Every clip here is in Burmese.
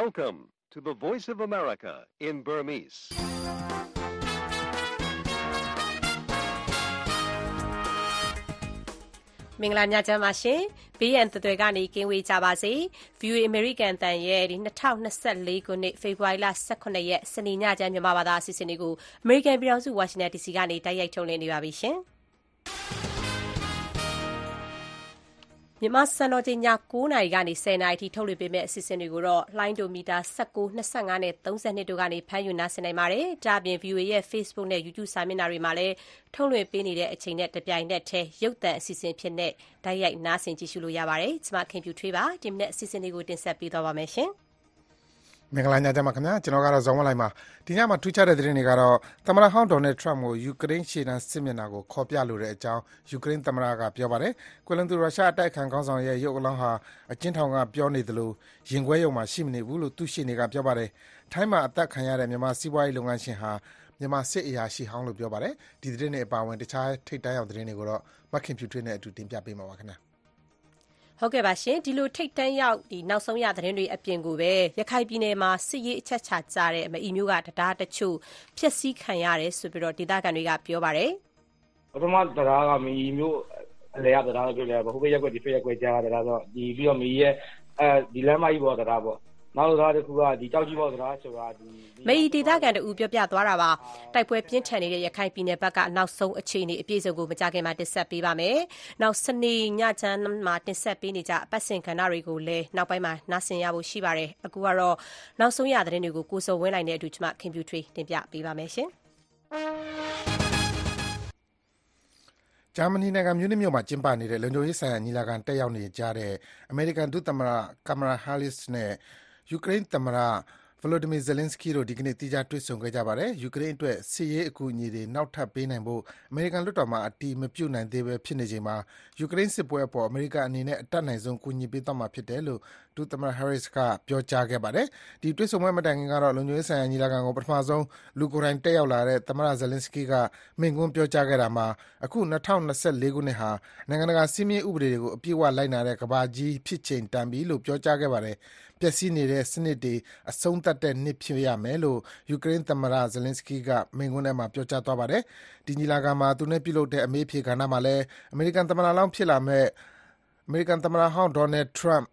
Welcome to the Voice of America in Burmese. ။မင်္ဂလာညချမ်းပါရှင်။ဘေးရန်သွယ်ကနေကင်းဝေးကြပါစေ။ VOA American တန်ရဲ့ဒီ2024ခုနှစ်ဖေဖော်ဝါရီလ18ရက်စနေညချမ်းမြန်မာဘာသာအစီအစဉ်လေးကို American ပြည်ထောင်စု Washington DC ကနေတိုက်ရိုက်ထုတ်လွှင့်နေပါပြီရှင်။ မြန်မာစံတော်ချိန်ည9:00နာရီကနေ10:00နာရီထိ ထုတ်လွှင့်ပေးမယ့် အစီအစဉ်တွေကိုတော့လှိုင်းဒိုမီတာ 19, 25နဲ့32တို့ကနေ ဖမ်းယူ နားဆင်နိုင်ပါတယ်။ဒါ့အပြင် VOA ရဲ့ Facebook နဲ့ YouTube စာမျက်နှာတွေမှာလည်း ထုတ်လွှင့်ပေးနေတဲ့အချိန်နဲ့ တပြိုင်နက်တည်း ရုပ်သံအစီအစဉ်အဖြစ် တိုက်ရိုက် နားဆင် ကြည့်ရှုလို့ရပါတယ်။ကျမခင်ဖြူထွေးပါ။ဒီမနက် အစီအစဉ်လေးကို တင်ဆက်ပေးသွားပါမယ်။ မင်္ဂလာညချမ်းပါခင်ဗျာကျွန်တော်ကတော့ဇော်ဝင်းလိုက်ပါဒီညမှာထူးခြားတဲ့သတင်းတွေကတော့သမ္မတဟောင်းဒေါ်နယ်ထရမ့်ကိုယူကရိန်းရှေ့တန်းစစ်မျက်နှာကိုခေါ်ပြလိုတဲ့အကြောင်းယူကရိန်းသမ္မတကပြောပါတယ်ကွယ်လွန်သူရုရှားအတိုက်ခံခေါင်းဆောင်ရဲ့ရုပ်အလောင်းဟာအကျဉ်းထောင်ကပြောနေသလိုရင်ခွဲရုံမှာရှိမနေဘူးလို့သူ့ရှေ့နေကပြောပါတယ်ထိုင်းမှာအသက်ခံရတဲ့မြန်မာစီးပွားရေးလုပ်ငန်းရှင်ဟာမြန်မာစစ်အရာရှိဟောင်းလို့ပြောပါတယ်ဒီသတင်းတွေအပါအဝင်တခြားထိပ်တန်းရောက်သတင်းတွေကိုတော့မခင်ဖြူထွေးနဲ့အတူတင်ပြပေးမှာပါခင်ဗျာ ဟုတ်ကဲ့ပါရှင် ဒီလို ထိတ်တန်းရောက်ဒီနောက်ဆုံးရ သတင်းတွေအပြင်ကိုပဲ ရခိုင်ပြည်နယ်မှာ စစ်ရေးအချက်ချကြတဲ့ မအီမျိုးကတရားတချို့ ဖျက်ဆီးခံရတယ်ဆိုပြီးတော့ဒေသခံတွေက ပြောပါတယ် ပထမတရားကမီမျိုးအလဲရတရားပြောလဲဟိုဘက်ရက်ွက် ဒီဖက်ရက်ွက်ကြားတရားဆိုဒီပြီးတော့မီရဲ့အဲဒီလမ်းမကြီးပေါ်တရားပေါ့ နောက်တစ်ခါတစ်ခုကဒီကြောက်ကြီးပေါ့စကားဆိုတာဒီမေဒေတာကန်တူပြောပြသွားတာပါတိုက်ပွဲပြင်းထန်နေတဲ့ရခိုင်ပြည်နယ်ဘက်ကနောက်ဆုံးအခြေအနေအပြည့်စုံကိုမကြခင်မှာတင်ဆက်ပေးပါမယ်နောက်စနေညချမ်းမှာတင်ဆက်ပေးနေကြအပတ်စဉ်ကဏ္ဍတွေကိုလည်းနောက်ပိုင်းမှာနားဆင်ရဖို့ရှိပါတယ်အခုကတော့နောက်ဆုံးရသတင်းတွေကိုကိုစုံဝင်းလိုက်တဲ့အတူကျွန်မခင်ပြူထွေးတင်ပြပေးပါမယ်ရှင်ဂျာမနီနိုင်ငံမြူးနစ်မြို့မှာကျင်းပနေတဲ့လုံခြုံရေးဆိုင်ရာညီလာခံတက်ရောက်နေကြတဲ့အမေရိကန်ဒုသမ္မတကင်မရာဟဲရစ်နဲ့ ယူကရိန်းသမ္မတ Volodymyr Zelenskyy တို့ ဒီကနေ့ သီးခြားတွေ့ဆုံခဲ့ကြပါတယ်။ယူကရိန်းအတွက် စစ်ရေးအကူအညီတွေ နောက်ထပ်ပေးနိုင်ဖို့ အမေရိကန်လွှတ်တော်မှာ အတည်မပြုနိုင်သေးဘဲ ဖြစ်နေချိန်မှာ ယူကရိန်းစစ်ပွဲအပေါ် အမေရိကန်အနေနဲ့ အတတ်နိုင်ဆုံး ကူညီပေးသွားမှာဖြစ်တယ်လို့ ဒုသမ္မတ Harris က ပြောကြားခဲ့ပါတယ်။ဒီတွေ့ဆုံပွဲမတိုင်ခင်ကတော့ လုံခြုံရေးဆိုင်ရာညီလာခံကို ပထမဆုံး လူကိုယ်တိုင်တက်ရောက်လာတဲ့ သမ္မတ Zelenskyy က မိန့်ခွန်းပြောကြားခဲ့တာမှာ အခု ၂၀၂၄ ခုနှစ်ဟာ နိုင်ငံတကာ စည်းမျဉ်းဥပဒေတွေကို အပြည့်အဝလိုက်နာတဲ့ ကမ္ဘာကြီး ဖြစ်ချိန်တန်ပြီလို့ ပြောကြားခဲ့ပါတယ်။ ပျက်စီးနေတဲ့စနစ်တွေ အဆုံးသတ်တဲ့နှစ်ဖြစ်ရမယ်လို့ ယူကရိန်းသမ္မတ Zelenskyy က မိန့်ခွန်းထဲမှာ ပြောကြားသွားပါတယ်။ဒီညီလာခံမှာ သူနဲ့ပြုလုပ်တဲ့ အမေးအဖြေကဏ္ဍမှာလည်း အမေရိကန်သမ္မတလောင်းဖြစ်လာမယ့် အမေရိကန်သမ္မတဟောင်း Donald Trump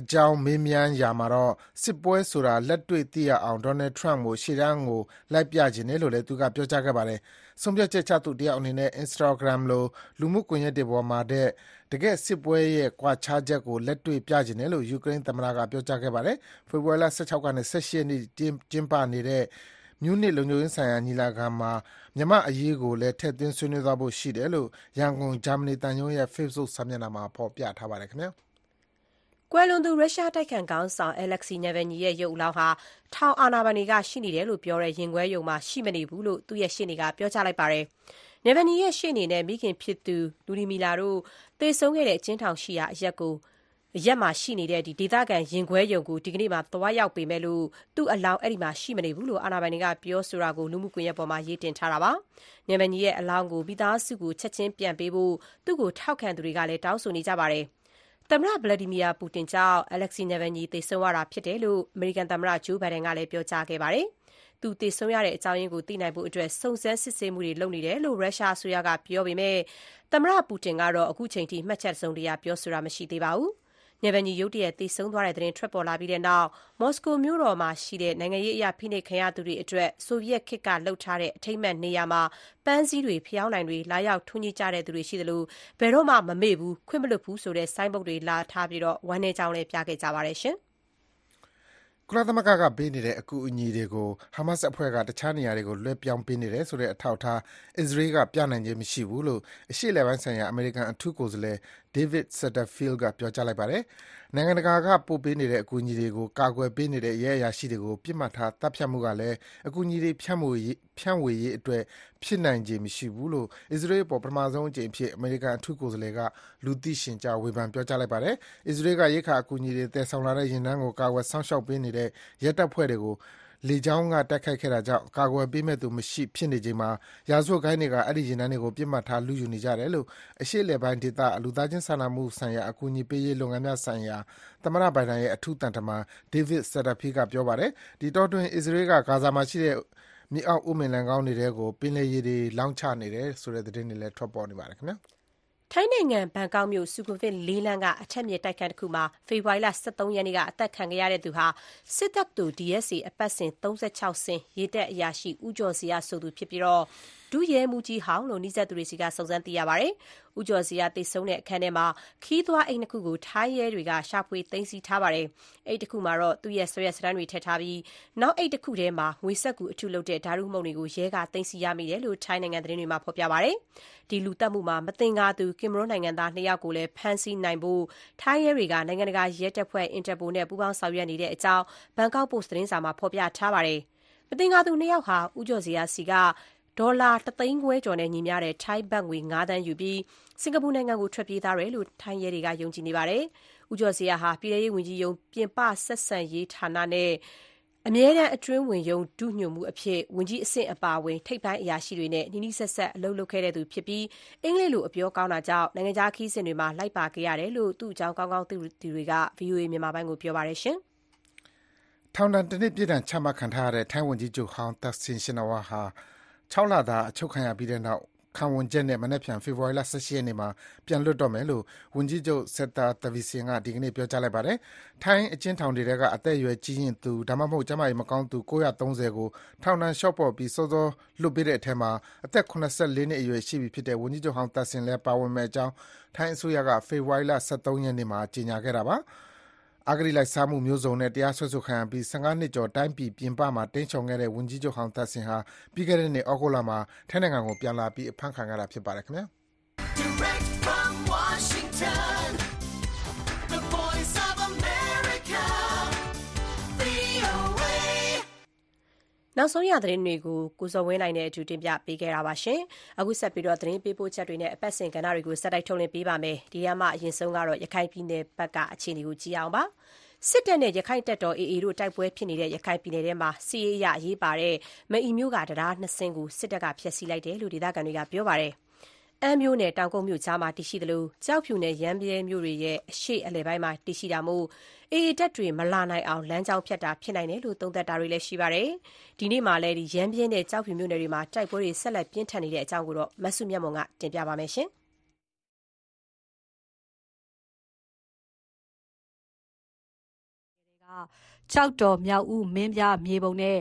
အကြောင်း မေးမြန်းရာမှာတော့ စစ်ပွဲဆိုတာ လက်တွေ့သိရအောင် Donald Trump ကို ရှေ့တန်းကို လိုက်ပြချင်တယ်လို့လည်း သူက ပြောကြားခဲ့ပါတယ်။ ဆုံးဖြတ်ချက်ချသူတယောက်အနေနဲ့ Instagram လို လူမှုကွန်ရက်တွေပေါ်မှာတဲ့တကယ့်စစ်ပွဲရဲ့ ကွာခြားချက်ကို လက်တွေ့ပြချင်တယ်လို့ ယူကရိန်းသမ္မတက ပြောကြားခဲ့ပါတယ်။ဖေဖော်ဝါရီလ ၁၆ ကနေ ၁၈ ရက်နေ့ကျင်းပနေတဲ့ မြူးနစ်လုံခြုံရေးဆိုင်ရာ ညီလာခံမှာ မြန်မာ့အရေးကိုလည်း ထည့်သွင်း ဆွေးနွေးသွားဖို့ရှိတယ်လို့ ရန်ကုန် ဂျာမနီသံရုံးရဲ့ Facebook စာမျက်နှာမှာ ဖော်ပြထားပါတယ်ခင်ဗျာ။ ကွယ်လွန်သူ ရုရှားတိုက်ခိုက်ခေါင်းဆောင် Alexei Navalny ရဲ့ ရုပ်အလောင်းဟာ ထောင်အာဏာပိုင်တွေက ရှိနေတယ်လို့ပြောတဲ့ ရင်ခွဲရုံမှာ ရှိမနေဘူးလို့ သူ့ရဲ့ ရှေ့နေက ပြောကြားလိုက်ပါတယ်။ Navalny ရဲ့ ရှေ့နေနဲ့ မိခင်ဖြစ်သူ Lyudmila တို့ သေဆုံးခဲ့တဲ့ အကျဉ်းထောင်ရှိရာ အရပ်ကိုအရက်မှာရှိနေတဲ့ဒီဒေသခံရင်ခွဲယုံကို ဒီကနေ့မှသွားရောက်ပေမဲ့လို့သူ့အလောင်း အဲ့ဒီမှာ ရှိမနေဘူးလို့ အာဏာပိုင်တွေက ပြောဆိုတာကို လူမှုကွန်ရက်ပေါ်မှာ ရေးတင်ထားတာပါ။ညမညီရဲ့ အလောင်းကို မိသားစုကို ချက်ချင်းပြန်ပေးဖို့ သူ့ကို ထောက်ခံသူတွေကလည်း တောင်းဆိုနေကြပါတယ်။ သမ္မတ Vladimir Putin ကြောင့် Alexei Navalny သေဆုံးရတာဖြစ်တယ်လို့ အမေရိကန်သမ္မတ Joe Biden ကလည်း ပြောကြားခဲ့ပါတယ်။သူသေဆုံးရတဲ့အကြောင်းရင်းကို သိနိုင်ဖို့အတွက်စုံစမ်းစစ်ဆေးမှုတွေ လုပ်နေတယ်လို့ ရုရှားအစိုးရက ပြောပေမဲ့ သမ္မတပူတင်ကတော့အခုချိန်ထိ မှတ်ချက်တစုံတရာ ပြောဆိုတာ မရှိသေးပါဘူး။ နယ်ဗန်ညီရုတ်တရက် သေဆုံးသွားတဲ့သတင်း ထွက်ပေါ်လာပြီးတဲ့နောက် မော်စကိုမြို့တော်မှာရှိတဲ့ နိုင်ငံရေးအရာဖိနှိပ်ခံရသူတွေအတွက် ဆိုဗီယက်ခေတ်ကလှုပ်ထားတဲ့ အထိမ့်မှတ်နေရာမှာ ပန်းစည်းတွေဖျောင်းနိုင်တွေ လာရောက် ထွန်းညှိကြတဲ့သူတွေရှိသလို ဘယ်တော့မှ မမေ့ဘူး ခွင့်မလွတ်ဘူးဆိုတဲ့ ဆိုင်းဘုတ်တွေလာထားပြီးတော့ဝမ်းနေကြောင်းလည်း ပြခဲ့ကြပါတယ်ရှင်။ကုလသမဂ္ဂကပေးနေတဲ့ အကူအညီတွေကို ဟာမတ်စ်အဖွဲ့က တခြားနေရာတွေကို လွှဲပြောင်းပေးနေတယ်ဆိုတဲ့ အထောက်အထား အစ္စရေးက ပြနိုင်ခြင်းမရှိဘူးလို့ အရှေ့အလယ်ပိုင်းဆိုင်ရာ အမေရိကန် အထူးကိုယ်စားလှယ် David Satterfield က ပြောကြားလိုက်ပါတယ်။နိုင်ငံတကာက ပို့ပေးနေတဲ့အကူအညီတွေကို ကာကွယ်ပေးနေတဲ့ ရဲအရာရှိတွေကို ပစ်မှတ်ထား သတ်ဖြတ်မှုကလည်း အကူအညီတွေ ဖြန့်ဝေရေးအတွက် ဖြစ်နိုင်ခြေမရှိဘူးလို့ အစ္စရေးအပေါ် ပထမဆုံးအကြိမ်အဖြစ် အမေရိကန် အထူးကိုယ်စားလှယ်က လူသိရှင်ကြား ဝေဖန်ပြောကြားလိုက်ပါတယ်။အစ္စရေးက ရိက္ခာအကူအညီတွေ သယ်ဆောင်လာတဲ့ ယာဉ်တန်းကို ကာကွယ်စောင့်ရှောက်ပေးနေတဲ့ ရဲတပ်ဖွဲ့တွေကို လေကြောင်းက တိုက်ခိုက်ခဲ့တာကြောင့်ကာကွယ်ပေးမယ့်သူမရှိ ဖြစ်နေချိန်မှာ ရာဇဝတ်ဂိုဏ်းတွေက အဲဒီယာဉ်တန်းတွေကို ပစ်မှတ်ထား လုယူနေကြတယ်လို့ အရှေ့အလယ်ပိုင်းဒေသ လူသားချင်းစာနာမှုဆိုင်ရာ အကူအညီပေးရေး လုပ်ငန်းများဆိုင်ရာ သမ္မတ Biden ရဲ့ အထူးသံတမန် David Satterfield က ပြောပါတယ်။ဒီအတောအတွင်း အစ္စရေးက ဂါဇာမှာရှိတဲ့ မြေအောက် ဥမင်လှိုဏ်ခေါင်းတွေထဲကို ပင်လယ်ရေတွေ လောင်းချနေတယ်ဆိုတဲ့ သတင်းတွေလည်း ထွက်ပေါ်နေပါတယ်ခင်ဗျာ။ ထိုင်းနိုင်ငံ ဘန်ကောက်မြို့ ဆူခွန်ဗစ်လေးလမ်းက အထက်မြစ်တိုက်ခန်းတခုမှာ ဖေဖော်ဝါရီလ ၁၃ ရက်နေ့က အသတ်ခံခဲ့ရသူဟာ စစ်တပ်သူ DSA အပတ်စဉ် ၃၆စင်းရေတပ်အရာရှိ ဦးကျော်ဇေယျ ဆိုသူဖြစ်ပြီး ဒုရဲမှူးကြီးဟောင်းလို့ နီးစပ်သူတွေဆီက စုံစမ်းသိရပါတယ်။ဦးကျော်ဇေယျ သေဆုံးတဲ့အခန်းထဲမှာ ခရီးသွားအိတ်နှစ်ခုကို ထိုင်းရဲတွေက ရှာဖွေသိမ်းဆည်းထားပါတယ်။အိတ်တခုမှာတော့သူ့ရဲ့ဆွဲစာတမ်းတွေ ထည့်ထားပြီး နောက်အိတ်တခုထဲမှာ ငွေစက္ကူအထုလုပ်တဲ့ ဓာတုမှုန့်တွေကို ရဲက သိမ်းဆည်းရမိတယ်လို့ ထိုင်းနိုင်ငံသတင်းတွေမှာ ဖော်ပြပါတယ်။ဒီလူသတ်မှုမှာ မသင်္ကာသူ ကင်မရွန်းနိုင်ငံသားနှစ်ယောက်ကိုလည်း ဖမ်းဆီးနိုင်ဖို့ ထိုင်းရဲတွေက နိုင်ငံတကာရဲတပ်ဖွဲ့ Interpol နဲ့ ပူးပေါင်းဆောင်ရွက်နေတဲ့အကြောင်းဘန်ကောက်ပို့စ်သတင်းစာမှာ ဖော်ပြထားပါတယ်။မသင်္ကာသူနှစ်ယောက်ဟာ ဦးကျော်ဇေယျဆီက ဒေါ်လာတသိန်းခွဲကျော်နဲ့ညီမျှတဲ့ ထိုင်းဘတ်ငွေ ၅ သန်းယူပြီး စင်ကာပူနိုင်ငံကို ထွက်ပြေးသွားတယ်လို့ ထိုင်းရဲတွေက ယုံကြည်နေပါတယ်။ဦးကျော်ဇေယျဟာ ပြည်ထောင်ရေးဝန်ကြီးရုံး ပြင်ပဆက်ဆံရေးဌာနနဲ့ အမြဲတမ်းအတွင်းဝန်ရုံး ဒုညွှန်မှူးအဖြစ် ဝန်ကြီးအဆင့်အပါအဝင် ထိပ်ပိုင်းအရာရှိတွေနဲ့ နီးနီးစပ်စပ် အလုပ်လုပ်ခဲ့တဲ့သူဖြစ်ပြီး အင်္ဂလိပ်လို အပြောကောင်းတာကြောင့် နိုင်ငံခြားခရီးစဉ်တွေမှာ လိုက်ပါခဲ့ရတယ်လို့ သူ့အကြောင်း ကောင်းကောင်းသိသူတွေက VOA မြန်မာပိုင်းကို ပြောပါတယ်။ထောင်ဒဏ်တနှစ် ပြစ်ဒဏ်ချမှတ်ခံထားရတဲ့ ထိုင်းဝန်ကြီးချုပ်ဟောင်းသက်ဆင်ရှင်နာဝါဟာ ၆ လတာ အချုပ်ခံရပြီးတဲ့နောက် ခံဝန်ချက်နဲ့ မနက်ဖြန် ဖေဖော်ဝါရီလ၁၈ ရက်နေ့မှာ ပြန်လွှတ်တော့မယ်လို့ ဝန်ကြီးချုပ် Srettha Thavisin က ဒီကနေ့ ပြောကြားလိုက်ပါတယ်။ထိုင်းအကျဉ်းထောင်တွေထဲက အသက်အရွယ်ကြီးရင့်သူ ဒါမှမဟုတ် ကျန်းမာရေးမကောင်းသူ ၉၃၀ ကို ထောင်ဒဏ်လျှော့ပေါ့ပြီး စောစောလွှတ်ပေးတဲ့အထဲမှာ အသက် ၇၄ နှစ်အရွယ်ရှိပြီဖြစ်တဲ့ ဝန်ကြီးချုပ်ဟောင်းသက်ဆင်လည်း ပါဝင်မယ့်အကြောင်း ထိုင်းအစိုးရက ဖေဖော်ဝါရီလ၁၃ ရက်နေ့မှာ ကြေညာခဲ့တာပါ။ အဂတိလိုက်စားမှုမျိုးစုံနဲ့ တရားစွဲဆိုခံရပြီး ၁၅ နှစ်ကျော် တိုင်းပြည်ပြင်ပမှာ တိမ်းရှောင်ခဲ့တဲ့ ဝန်ကြီးချုပ်ဟောင်းသက်ဆင်ဟာ ပြီးခဲ့တဲ့နှစ် သြဂုတ်လမှာ ထိုင်းနိုင်ငံကို ပြန်လာပြီး အဖမ်းခံခဲ့တာ ဖြစ်ပါတယ်ခင်ဗျာ။“ နောက်ဆုံးရသတင်းတွေကို ကိုဇော်ဝင်းလှိုင်နဲ့အတူ တင်ပြပေးခဲ့တာပါ။အခုဆက်ပြီး သတင်းပေးပို့ချက်တွေနဲ့ အပတ်စဉ်ကဏ္ဍတွေကို ဆက်တိုက် ထုတ်လွှင့်ပေးပါမယ်။ဒီကမှအရင်ဆုံးရခိုင်ပြည်နယ်ဘက်က အခြေအနေကို ကြည့်ရအောင်ပါ။စစ်တပ်နဲ့ရက္ခိုင့်တပ်တော် AA တို့ တိုက်ပွဲဖြစ်နေတဲ့ ရခိုင်ပြည်နယ်ထဲမှာ စစ်ရေးအရ အရေးပါတဲ့ မအီမြို့က တံတား ၂ စင်းကို စစ်တပ်က ဖျက်ဆီးလိုက်တယ်လို့ ဒေသခံတွေက ပြောပါတယ်။ အမ်းမြို့နဲ့ တောင်ကုတ်မြို့ကြားမှာ တည်ရှိသလို ကျောက်ဖြူနဲ့ ရမ်းဗြဲမြို့တွေရဲ့ အရှေ့အလယ်ပိုင်းမှာ တည်ရှိတာမို့ AA တပ်တွေ မလာနိုင်အောင် လမ်းကြောင်းဖြတ်တာ ဖြစ်နိုင်တယ်လို့ သုံးသပ်တာတွေလည်း ရှိပါတယ်။ဒီနေ့မှာလည်း ရမ်းဗြဲနဲ့ ကျောက်ဖြူမြို့နယ်တွေမှာ တိုက်ပွဲတွေ ဆက်လက် ပြင်းထန်နေတဲ့အကြောင်း မစုမြတ်မွန်က တင်ပြပါမယ်။ကျောက်တော်၊မြောက်ဦး၊မင်းပြား၊မြေပုံနဲ့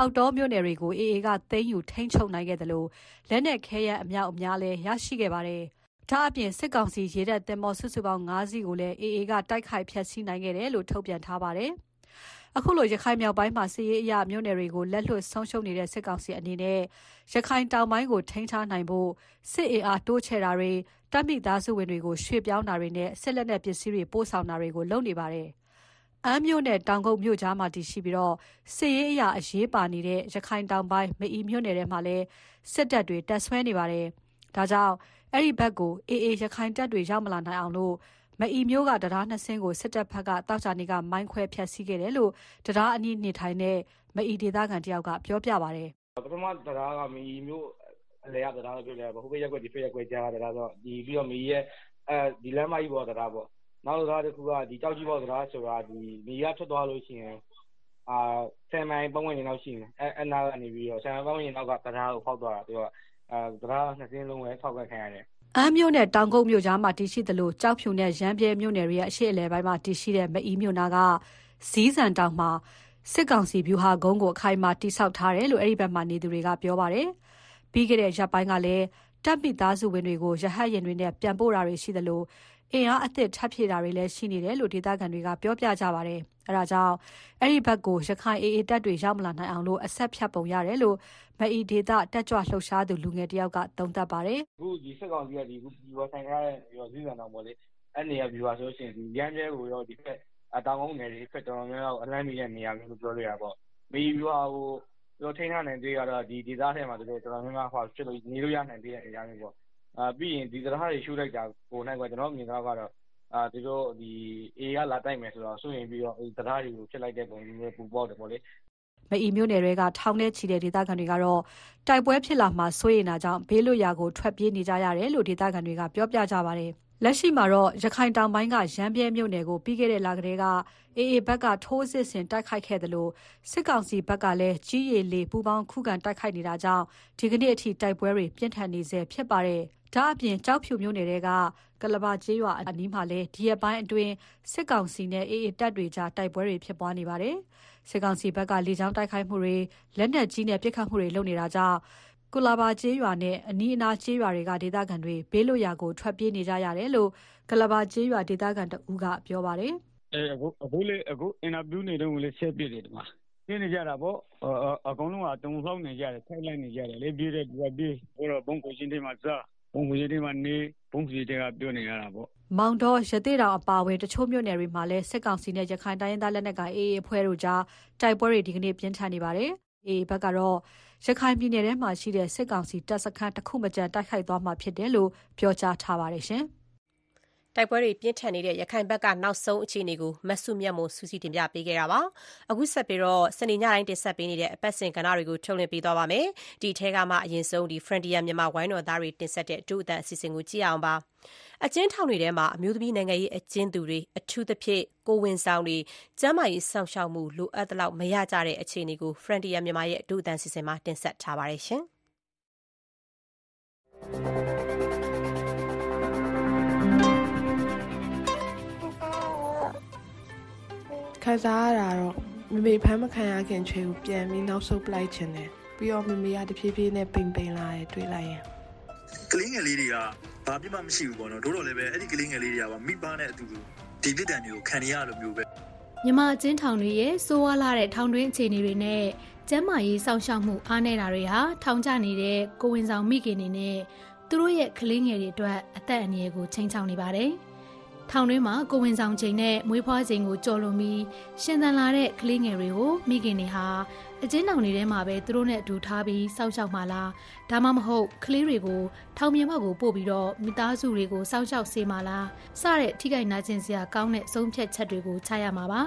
ပေါက်တောမြို့နယ်တွေကို AA က သိမ်းယူထိန်းချုပ်နိုင်ခဲ့သလို လက်နက်ခဲယမ်းအမြောက်အများလည်း ရရှိခဲ့ပါတယ်။ဒါ့အပြင် စစ်ကောင်စီရေတပ်သင်္ဘော စုစုပေါင်း ၅ စီးကိုလည်း AA က တိုက်ခိုက်ဖျက်ဆီးနိုင်ခဲ့တယ်လို့ ထုတ်ပြန်ထားပါတယ်။အခုလို ရခိုင်မြောက်ပိုင်းမှာ စစ်ရေးအရ မြို့နယ်တွေကို လက်လွတ်ဆုံးရှုံးနေတဲ့ စစ်ကောင်စီအနေနဲ့ ရခိုင်တောင်ပိုင်းကို ထိန်းထားနိုင်ဖို့ စစ်အင်အားတိုးချဲ့တာတွေ တပ်မိသားစုဝင်တွေကို ရွှေ့ပြောင်းတာတွေနဲ့ စစ်လက်နက်ပစ္စည်းတွေ ပို့ဆောင်တာတွေကို လုပ်နေပါတယ်။ အမ်းမြို့နဲ့တောင်ကုတ်မြို့ကြားမှာတည်ရှိပြီး စစ်ရေးအရအရေးပါနေတဲ့ ရခိုင်တောင်ပိုင်း မအီမြို့နယ်ထဲမှာလည်း စစ်တပ်တွေ တပ်စွဲနေပါတယ်။ဒါကြောင့် အဲဒီဘက်ကို AA ရခိုင်တပ်တွေ ရောက်မလာနိုင်အောင် မအီမြို့က တံတား ၂ စင်းကို စစ်တပ်ဘက်က သောကြာနေ့က မိုင်းခွဲဖျက်ဆီးခဲ့တယ်လို့ တံတားအနီးနေထိုင်တဲ့ မအီဒေသခံတယောက်က ပြောပြပါတယ်။“ပထမတံတားက မအီမြို့အလယ်က တံတားလို့ပြောလို့ရတယ်။ဟိုဘက်ရပ်ကွက် ဒီဘက်ရပ်ကွက်ကြားက တံတားဆိုတော့ ပြီးတော့ မအီရဲ့ လမ်းမကြီးပေါ်က တံတားပေါ့ နောက်တံတားတခုကကျောက်ကြီးပေါက်တံတားဆိုတာမီးကထွက်သွားလို့ရှိရင်၁၀မိုင်ပတ်ဝန်းကျင်လောက်ရှိမယ်။အဲဒီနားကနေပြီးတော့၁၀မိုင်ပတ်ဝန်းကျင်နောက်ကတံတားကိုဖောက်သွားတာ။သူကတံတားနှစ်စင်းလုံးလည်းဖောက်ခွဲခံရတယ်။”အမ်းမြို့နဲ့တောင်ကုတ်မြို့ကြားမှာတည်ရှိသလိုကျောက်ဖြူနဲ့ရမ်းဗြဲမြို့နယ်တွေရဲ့အရှေ့အလယ်ပိုင်းမှာတည်ရှိတဲ့မအီမြို့နားကဇီးဆန်တောင်မှာစစ်ကောင်စီဗျူဟာကုန်းကိုအခိုင်အမာတည်ဆောက်ထားတယ်လို့အဲဒီဘက်မှာနေသူတွေကပြောပါတယ်။ပြီးခဲ့တဲ့ရက်ပိုင်းကလည်းတပ်မိသားစုဝင်တွေကိုရဟတ်ယာဉ်တွေနဲ့ပြန်ပို့တာတွေရှိသလို အင်အားအသစ်ထပ်ဖြည့်တာတွေလည်းရှိနေတယ်လို့ဒေသခံတွေကပြောပြကြပါတယ်။အဲဒါကြောင့်အဲဒီဘက်ကိုရခိုင် AA တပ်တွေရောက်မလာနိုင်အောင်အဆက်ဖြတ်ပုံရတယ်လို့မအီဒေသတက်ကြွလှုပ်ရှားသူလူငယ်တယောက်ကသုံးသပ်ပါတယ်။“အခုစစ်ကောင်စီကဗျူဟာထိုင်ထားတဲ့ဇီးဆန်တောင်ပေါ့လေ။အဲဒီနေရာဗျူဟာဆိုလို့ရှိရင်ရမ်းဗြဲကိုရောဒီဘက်တောင်ကုတ်နယ်တွေဘက်တော်တော်များများကိုအလှမ်းမီတဲ့နေရာမျိုးလို့ပြောလို့ရတယ်ပေါ့။မအီဗျူဟာကိုထိန်းထားနိုင်သရွေ့ကတော့ဒီဒေသထဲမှာတော်တော်များများနေလို့ရနိုင်သေးတဲ့အနေအထားမျိုးပေါ့ ပြီးရင် ဒီတံတားတွေ ရှို့လိုက်တာကိုယ်နှိုက်က ကျနော်တို့မြင်သလောက်ကတော့ သူတို့ AA က လာတိုက်မယ်ဆိုတော့စိုးရိမ်ပြီးတော့တံတားတွေကို ဖျက်လိုက်တဲ့ ပုံမျိုးပိုပေါက်တယ်ပေါ့လေ မအီမြို့နယ်တွေကထောင်နဲ့ချီတဲ့ ဒေသခံတွေကတော့ တိုက်ပွဲဖြစ်လာမှာ စိုးရိမ်တာကြောင့် ဘေးလွတ်ရာကို ထွက်ပြေးနေကြရတယ်လို့ ဒေသခံတွေက ပြောပြကြပါတယ်။လက်ရှိမှာတော့ ရခိုင်တောင်ပိုင်းက ရမ်းဗြဲမြို့နယ်ကို ပြီးခဲ့တဲ့လကတည်းက AA ဘက်က ထိုးစစ်ဆင်တိုက်ခိုက်ခဲ့သလို စစ်ကောင်စီဘက်ကလည်း ကြည်း၊ရေ၊လေ ပူးပေါင်း ခုခံတိုက်ခိုက်နေတာကြောင့် ဒီကနေ့အထိ တိုက်ပွဲတွေ ပြင်းထန်နေဆဲဖြစ်ပါတယ်။ ဒါ့အပြင် ကျောက်ဖြူမြို့နယ်ထဲကကုလားဘာကျေးရွာအနီးမှာလည်း ဒီရက်ပိုင်းအတွင်း စစ်ကောင်စီနဲ့ AA တပ်တွေကြား တိုက်ပွဲတွေဖြစ်ပွားနေပါတယ်။စစ်ကောင်စီဘက်က လေကြောင်းတိုက်ခိုက်မှုတွေ၊လက်နက်ကြီးနဲ့ ပစ်ခတ်မှုတွေလုပ်နေတာကြောင့်ကုလားဘာကျေးရွာနဲ့ အနီးအနားကျေးရွာတွေက ဒေသခံတွေ ဘေးလွတ်ရာကို ထွက်ပြေးနေကြရတယ်လို့ကုလားဘာကျေးရွာ ဒေသခံတဦးက ပြောပါတယ်။အခုလည်းအခုအင်တာဗျူးနေတုန်းကလည်း ဆက်ပစ်တယ်ဒီမှာ ပြေးနေကြတာပေါ့ အကုန်လုံးက တုန်လှုပ်နေကြတယ် ထိုက်လိုက်နေကြတယ်လေ ပြေးတဲ့သူကပြေးဟိုတော့ဘုံကိုရှင်းထဲမှာစား ဘုံကိုရှင်းထဲမှာနေဘုံစီတဲကပြောနေရတာပေါ့မောင်တော်ရသေးတောင်အပါဝယ်တချို့မြို့နယ်တွေမှာလည်းစစ်ကောင်စီနဲ့ရခိုင်တိုင်းရင်းသားလက်နက်ကိုင် AA အဖွဲ့တို့ကြားတိုက်ပွဲတွေဒီကနေ့ပြင်းထန်နေပါတယ် AA ဘက်ကတော့ရခိုင်ပြည်နယ်ထဲမှာရှိတဲ့စစ်ကောင်စီတပ်စခန်းတစ်ခုမကျန်တိုက်ခိုက်သွားမှာဖြစ်တယ်လို့ပြောကြားထားပါတယ်ရှင်။ တိုက်ပွဲတွေ ပြင်းထန်နေတဲ့ ရခိုင်ဘက်က နောက်ဆုံးအခြေအနေကိုမဆုမြတ်မို့စူးစီးတင်ပြပေးခဲ့တာပါ။အခုဆက်ပြီးတော့စနေညတိုင်းတင်ဆက်ပေးနေတဲ့ အပတ်စဉ်ကဏ္ဍတွေကို ထုတ်လွှင့်ပေးသွားပါမယ်။ဒီထဲကမှ အရင်ဆုံးဒီ Frontier မြန်မာဝိုင်းတော်သားတွေ တင်ဆက်တဲ့အတူအတန်အစီအစဉ်ကို ကြည့်အောင်ပါ။အကျဉ်းထောင်တွေထဲမှာ အမျိုးသမီး နိုင်ငံရေးအကျဉ်းသူတွေ အထူးသဖြင့် ကိုဝင်ဆောင်တွေ ကျန်းမာရေးစောင့်ရှောက်မှု လိုအပ်သလောက် မရကြတဲ့ အခြေအနေကို Frontier မြန်မာရဲ့အတူအတန်အစီအစဉ်မှာ တင်ဆက်ထားပါတယ် ခံစားရတာတော့မမေဖမ်းမခံရခင်ချွေကိုပြန်ပြီးနောက်ဆုတ်ပလိုက်ခြင်းတယ်ပြီးတော့မမေကတဖြည်းဖြည်းနဲ့ပိန်ပိန်လာတယ်တွေးလိုက်ရင်ကလေးငယ်လေးတွေကဘာပြမှမရှိဘူးပေါ့နော်တို့တော့လည်းပဲအဲ့ဒီကလေးငယ်လေးတွေကမိဘနဲ့အတူတူဒီပြစ်ဒဏ်တွေကိုခံရရလိုမျိုးပဲမြမအချင်းထောင်တွေရဲ့စိုးဝါလာတဲ့ထောင်တွင်းအခြေအနေတွေနဲ့ကျန်းမာရေးစောင့်ရှောက်မှုအားနည်းတာတွေဟာထောင်ကျနေတဲ့ကိုဝင်ဆောင်မိခင်တွေနဲ့သူတို့ရဲ့ကလေးငယ်တွေအတွက်အသက်အန္တရာယ်ကိုချိန်ချောင်နေပါတယ်။ ထောင်တွင်းမှာကိုဝင်ဆောင်ချိန်နဲ့မွေးဖွားချိန်ကိုကြော်လွန်ပြီးရှင်သန်လာတဲ့ကလေးငယ်တွေကိုမိခင်တွေဟာအကျဉ်းထောင်တွေထဲမှာပဲသူတို့နဲ့အတူထားပြီးစောင့်ရှောက်မှလားဒါမှမဟုတ်ကလေးတွေကိုထောင်ပြင်ဘက်ကိုပို့ပြီးတော့မိသားစုတွေကိုစောင့်ရှောက်စေမှလားစတဲ့ထိခိုက်နာကျင်စရာကောင်းတဲ့အဆုံးဖြတ်ချက်တွေကိုချရမှာပါ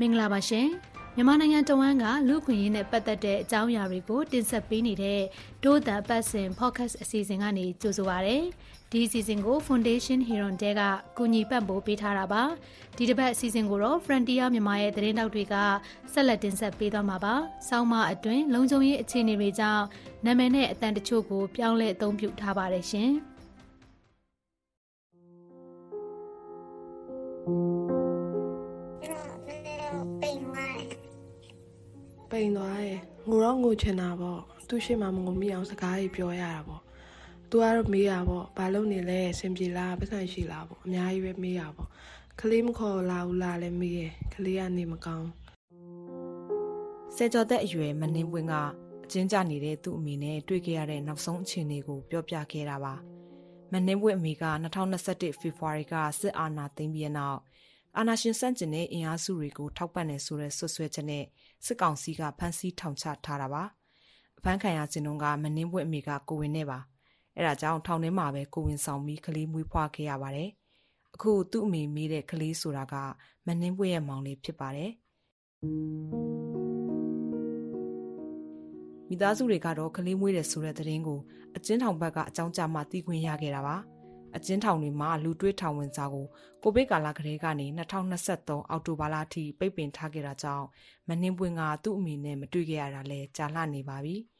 မင်္ဂလာပါရှင်မြန်မာနိုင်ငံတဝန်းကလူခွင့်ရေးနဲ့ပတ်သက်တဲ့အကြောင်းအရာတွေကိုတင်ဆက်ပေးနေတဲ့ဒို့တန်ပတ်စင် podcast အစီအစဉ်ကနေကြိုဆိုပါရစေ။ ဒီအစီအစဉ်ကို Foundation Heron တဲကကူညီပံ့ပိုးပေးထားတာပါဒီတစ်ပတ်အစီအစဉ်ကိုတော့ Frontier မြန်မာရဲ့သတင်းတောက်တွေကဆက်လက်တင်ဆက်ပေးသွားမှာပါစောင်းမအတွင်းလုံခြုံရေးအခြေအနေတွေကြောင့်နာမည်နဲ့အတန်တချို့ကိုပြောင်းလဲအသုံးပြုထားပါတယ်ရှင်ပိန်သွားတယ်ငိုတော့ငိုချင်တာပေါ့သူ့ရှိမှမငိုမိအောင်စကားကြီးပြောရတာပေါ့ သူကတော့မေးတာပေါ့ဘာလုပ်နေလဲအဆင်ပြေလားပတ်စံရှိလားပေါ့အများကြီးပဲမေးတာပေါ့ကလေးမခေါ်လာဘူးလားလည်းမေးရယ်ကလေးကနေမကောင်းဆယ်ကျော်သက်အရွယ်မနှင်းပွင့်ကအကျဉ်းကျနေတဲ့သူ့အမေနဲ့တွေ့ခဲ့ရတဲ့နောက်ဆုံးအခြေအနေကိုပြောပြခဲ့တာပါမနှင်းပွင့်အမေက2021ဖေဖော်ဝါရီကစစ်အာဏာသိမ်းပြီးနောက်အာဏာရှင်စန့်ကျင်တဲ့အင်အားစုတွေကိုထောက်ပံ့နေဆိုတဲ့ဆွဆွဲချက်နဲ့စစ်ကောင်စီကဖမ်းဆီးထောင်ချထားတာပါအဖမ်းခံရခြင်းတုန်းကမနှင်းပွင့်အမေကကိုဝင်နေပါ အဲဒါကြောင့်ထောင်ထဲမှာပဲကိုဝင်ဆောင်ပြီးကလေးမွေးဖွားခဲ့ရပါတယ်။အခုသူ့အမေမေးတဲ့ကလေးဆိုတာကမနှင်းပွေရဲ့မောင်လေးဖြစ်ပါတယ်။မိသားစုတွေကတော့ကလေးမွေးတယ်ဆိုတဲ့သတင်းကိုအကျဉ်းထောင်ဘက်ကအကြောင်းကြားမှသိခွင့်ရခဲ့တာပါ။အကျဉ်းထောင်တွေမှာလူတွေးထောင်ဝင်စာကိုကိုဗစ်ကာလကလေးကနေ2023အောက်တိုဘာလအထိပိတ်ပင်ထားခဲ့တာကြောင့်မနှင်းပွင့်ကသူ့အမေနဲ့မတွေ့ခဲ့ရတာလဲကြာလှနေပါပြီ။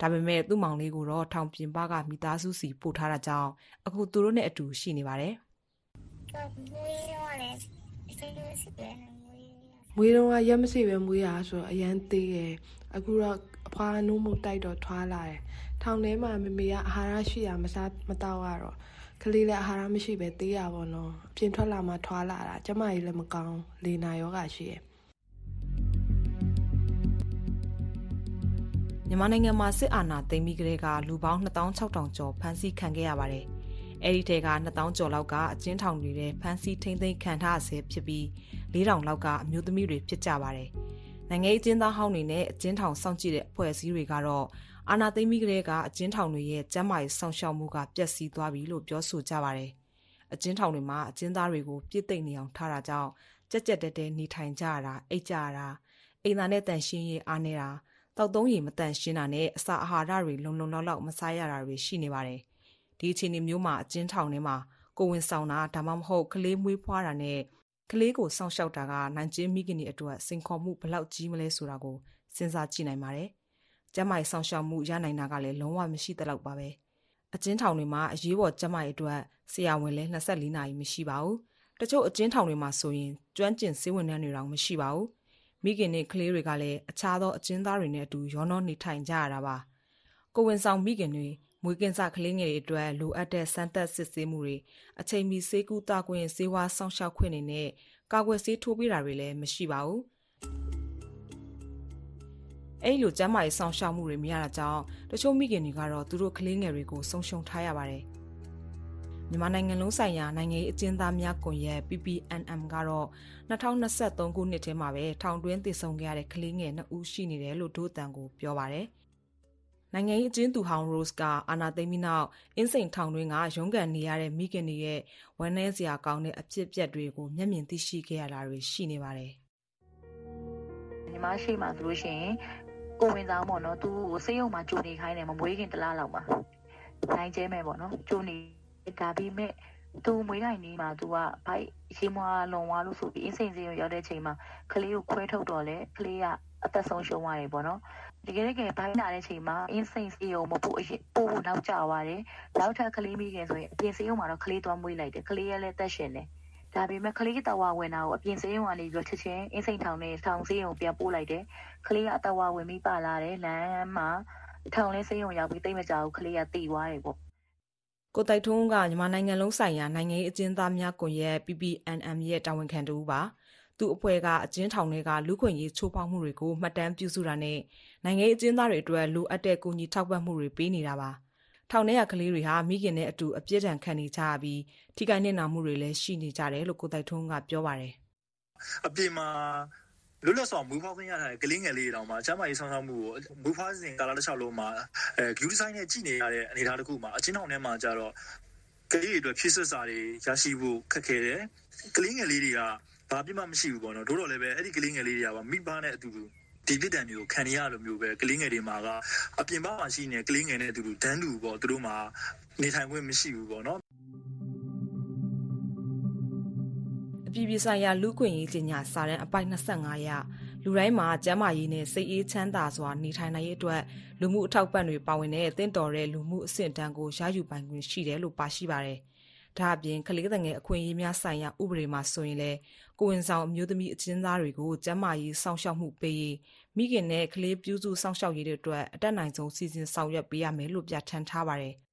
ဒါပေမဲ့သူ့မောင်လေးကိုတော့ထောင်ပြင်ပကမိသားစုစီပို့ထားတာကြောင့်အခုသူတို့နဲ့အတူရှိနေပါတယ်မွေးတော့ရက်မစီပဲမွေးရဆိုအရန်သေးရယ်အခုတော့အဖွားနိုးမှုတိုက်တော့ထွားလာတယ်ထောင်ထဲမှာမမေကအာဟာရရှိရမစားမတော့ရတော့ကလေးလည်းအာဟာရမရှိပဲသေးရပါတော့အပြင်ထွက်လာမှထွားလာတာကျမကြီးလည်းမကောင်းလေနာယောဂရှိရယ် မြန်မာနိုင်ငံမှာစစ်အာဏာသိမ်းပြီးကတည်းကလူပေါင်း2600ကျော်ဖမ်းဆီးခံခဲ့ရပါတယ်။အဲဒီထဲက2000ကျော်လောက်ကအကျဉ်းထောင်တွေထဲဖမ်းဆီးထိန်းသိမ်းခံထားဆဲဖြစ်ပြီး4000လောက်ကအမျိုးသမီးတွေဖြစ်ကြပါတယ်။နိုင်ငံရေးအကျဉ်းသားဟောင်းတွေနဲ့အကျဉ်းထောင်စောင့်ကြည့်တဲ့အဖွဲ့အစည်းတွေကတော့အာဏာသိမ်းပြီးကတည်းကအကျဉ်းထောင်တွေရဲ့ကျန်းမာရေးစောင့်ရှောက်မှုကပျက်စီးသွားပြီလို့ပြောဆိုကြပါတယ်။အကျဉ်းထောင်တွေမှာအကျဉ်းသားတွေကိုပြစ်သိမ့်နေအောင်ထားတာကြောင့်ကြက်ကြက်တဲတဲနေထိုင်ကြရတာအိတ်ကြရတာအိမ်သာနဲ့တန်ရှင်းရေးအားနေတာ တောက်သုံးရည်မတန်ရှင်းတာနဲ့အစာအာဟာရတွေလုံလုံလောက်လောက်မစားရတာတွေရှိနေပါတယ်ဒီအခြေအနေမျိုးမှာအကျဉ်းထောင်ထဲမှာကိုဝင်ဆောင်တာဒါမှမဟုတ်ကလေးမွေးဖွားတာနဲ့ကလေးကိုစောင့်ရှောက်တာကနိုင်ကျင်းမိခင်တွေအတွက်စိန်ခေါ်မှုဘလောက်ကြီးမလဲဆိုတာကိုစဉ်းစားကြည့်နိုင်ပါတယ်။ကျမရဲ့စောင့်ရှောက်မှုရနိုင်တာကလည်းလုံးဝမရှိသလောက်ပါပဲ။အကျဉ်းထောင်တွေမှာအရေးပေါ်ကျမရဲ့အတွက်ဆရာဝန်လည်း24နာရီမရှိပါဘူး။တချို့အကျဉ်းထောင်တွေမှာဆိုရင်ကျွမ်းကျင်ဆေးဝန်ထမ်းတွေတောင်မရှိပါဘူး။ မိခင်နဲ့ကလေးတွေကလည်းအခြားသောအကျဉ်းသားတွေနဲ့အတူရောနှောနေထိုင်ကြရတာပါ။ကိုဝင်ဆောင်မိခင်တွေမွေးကင်းစကလေးငယ်တွေအတွက်လိုအပ်တဲ့စမ်းသပ်စစ်ဆေးမှုတွေအချိန်မီဆေးကူတာခွင့်ဆေးဝါးဆောင်ရှောက်ခွင့်တွေနဲ့ကာကွယ်ဆေးထိုးပေးတာတွေလည်းမရှိပါဘူး။အဲ့လိုကျန်းမာရေးဆောင်ရှောက်မှုတွေမရတာကြောင့်တချို့မိခင်တွေကတော့သူတို့ကလေးငယ်တွေကိုဆုံးရှုံးထားရပါတယ်။ မြန်မာနိုင်ငံလုံးဆိုင်ရာနိုင်ငံရေးအကျဉ်းသားများကွန်ရက် PPNM ကတော့2023ခုနှစ်ထဲမှာပဲထောင်တွင်းတည်ဆုံခဲ့ရတဲ့ကလေးငယ်2ဦးရှိနေတယ်လို့ဒို့အတန်ကိုပြောပါတယ်။နိုင်ငံရေးအကျဉ်းသူဟောင်း Rose ကအာနာသိမ့်ပြီးနောက်အင်းစိန်ထောင်တွင်းကရုန်းကန်နေရတဲ့မိခင်တွေရဲ့ဝမ်းနည်းစရာကောင်းတဲ့အဖြစ်အပျက်တွေကိုမျက်မြင်သိရှိခဲ့ရတာတွေရှိနေပါတယ်။ညီမရှိမှဆိုလို့ရှိရင်ကိုဝင်သားပေါ့နော်သူ့ကိုစေးရုံမှာကြိုနေခိုင်းတယ်မမွေးခင်တလားလောက်မှာနိုင်ကျဲမဲ့ပေါ့နော်ကြိုနေ ဒါပြီးမဲ့သူမွေးတိုင်းနေမှာသူကဘိုက်ရှင်းမွားလွန်ဝါလို့ဆိုပြီးအင်းစိန်စင်းကိုရောက်တဲ့ချိန်မှာကလေးကိုခွဲထုတ်တော့လေကလေးကအသက်ဆုံးရှုံးသွားတယ်ပေါ့နော်တကယ်တကယ်ဘိုင်းလာတဲ့ချိန်မှာ insane စီကိုမပို့အရင်ပို့ဖို့နောက်ကျသွားတယ်နောက်ထပ်ကလေးမိခင်ဆိုရင်အပြင်စေးရုံမှာတော့ကလေးသွားမွေးလိုက်တယ်ကလေးရဲ့လည်းတက်ရှင်တယ်ဒါပေမဲ့ကလေးတဝဝင်တာကိုအပြင်စေးရုံကနေပြီးတော့ချက်ချင်းအင်းစိန်ထောင်နဲ့ထောင်စေးရုံပြန်ပို့လိုက်တယ်ကလေးကအတဝဝင်ပြီးပါလာတယ်လမ်းမှာထောင်လေးစေးရုံရောက်ပြီးတိတ်မကြဘူးကလေးကတည်သွားတယ်ပေါ့ ကိုတိုက်ထုံးကမြန်မာနိုင်ငံလုံးဆိုင်ရာနိုင်ငံရေးအကျဉ်းသားများကွန်ရက် PPNM ရဲ့တာဝန်ခံတူပါသူ့အဖွဲ့ကအကျဉ်းထောင်တွေကလူခွင့်ရေးချိုးဖောက်မှုတွေကိုမှတ်တမ်းပြုစုတာနဲ့နိုင်ငံရေးအကျဉ်းသားတွေအတွက်လိုအပ်တဲ့ကူညီထောက်ပံ့မှုတွေပေးနေတာပါ။ထောင်ထဲကကလေးတွေဟာမိခင်နဲ့အတူအပြစ်ဒဏ်ခံနေကြရပြီးထိခိုက်နစ်နာမှုတွေလည်းရှိနေကြတယ်လို့ကိုတိုက်ထုံးကပြောပါတယ်။အပြင်မှာ လွတ်လပ်စွာမူဖွားခွင့်ရတဲ့ကလေးငယ်လေးတောင်မှကျမရေးဆောင်ဆောင်မှုကိုမူဖွားစဉ်ကာလတစ်လျှောက်လုံးမှာအဲဂလူဒီဇိုင်းနဲ့ကြည်နေရတဲ့အနေအထားတစ်ခုမှာအချင်းထောင်ထဲမှာကြတော့ကလေးတွေအတွက်ဖြည့်ဆွတ်စာတွေရရှိဖို့ခက်ခဲတယ်။ကလေးငယ်လေးတွေကဘာပြမှမရှိဘူးပေါ့နော်တို့တော့လည်းပဲအဲ့ဒီကလေးငယ်လေးတွေကပါမိဘနဲ့အတူတူဒီပြစ်ဒဏ်တွေကိုခံရရလိုမျိုးပဲကလေးငယ်တွေမှာကအပြင်ဘက်မှာရှိနေကလေးငယ်နဲ့အတူတူဒန်းတူပေါ့သူတို့မှာနေထိုင်ခွင့်မရှိဘူးပေါ့နော် အပြည်ပြည်ဆိုင်ရာလူ့ခွင့်ရေးကြီးညာစာတမ်းအပိုက်25ရလူတိုင်းမှာကျန်းမာရေးနဲ့စိတ်အေးချမ်းသာစွာနေထိုင်နိုင်ရေးအတွက်လူမှုအထောက်ပံ့တွေပါဝင်တဲ့တင့်တော်တဲ့လူမှုအဆင့်တန်းကိုရယူပိုင်ခွင့်ရှိတယ်လို့ပါရှိပါတယ်။ဒါအပြင်ကလေးငယ်အခွင့်အရေးများဆိုင်ရာဥပဒေမှာဆိုရင်လည်းကိုဝင်ဆောင်အမျိုးသမီးအကျဉ်းသားတွေကိုကျန်းမာရေးစောင့်ရှောက်မှုပေးရေးမိခင်နဲ့ကလေးပြုစုစောင့်ရှောက်ရေးတွေအတွက်အတက်နိုင်ဆုံးစီစဉ်ဆောင်ရွက်ပေးရမယ်လို့ပြဋ္ဌာန်းထားပါတယ်။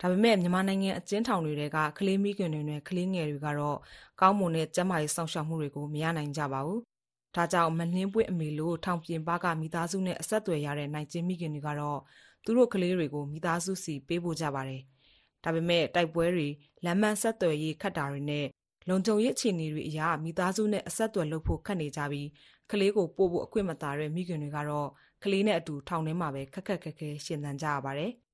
ဒါပေမဲ့မြန်မာနိုင်ငံအကျဉ်းထောင်တွေကကလေးမိခင်တွေနဲ့ကလေးငယ်တွေကတော့ကောင်းမွန်တဲ့ကျန်းမာရေးစောင့်ရှောက်မှုတွေကိုမရနိုင်ကြပါဘူး။ဒါကြောင့်မနှင်းပွင့်အမေလို့ထောင်ပြင်ပကမိသားစုနဲ့အဆက်အသွယ်ရတဲ့နိုင်ကျင်းမိခင်တွေကတော့သူတို့ကလေးတွေကိုမိသားစုစီပေးဖို့ကြပါတယ်။ဒါပေမဲ့တိုက်ပွဲတွေလမ်းမဆက်သွယ်ရေးခတ်တာတွေနဲ့လုံခြုံရေးအခြေအနေတွေအရမိသားစုနဲ့အဆက်အသွယ်လုပ်ဖို့ခက်နေကြပြီးကလေးကိုပို့ဖို့အခွင့်မသာတဲ့မိခင်တွေကတော့ကလေးနဲ့အတူထောင်ထဲမှာပဲခက်ခက်ခဲခဲရှင်သန်ကြရပါတယ်။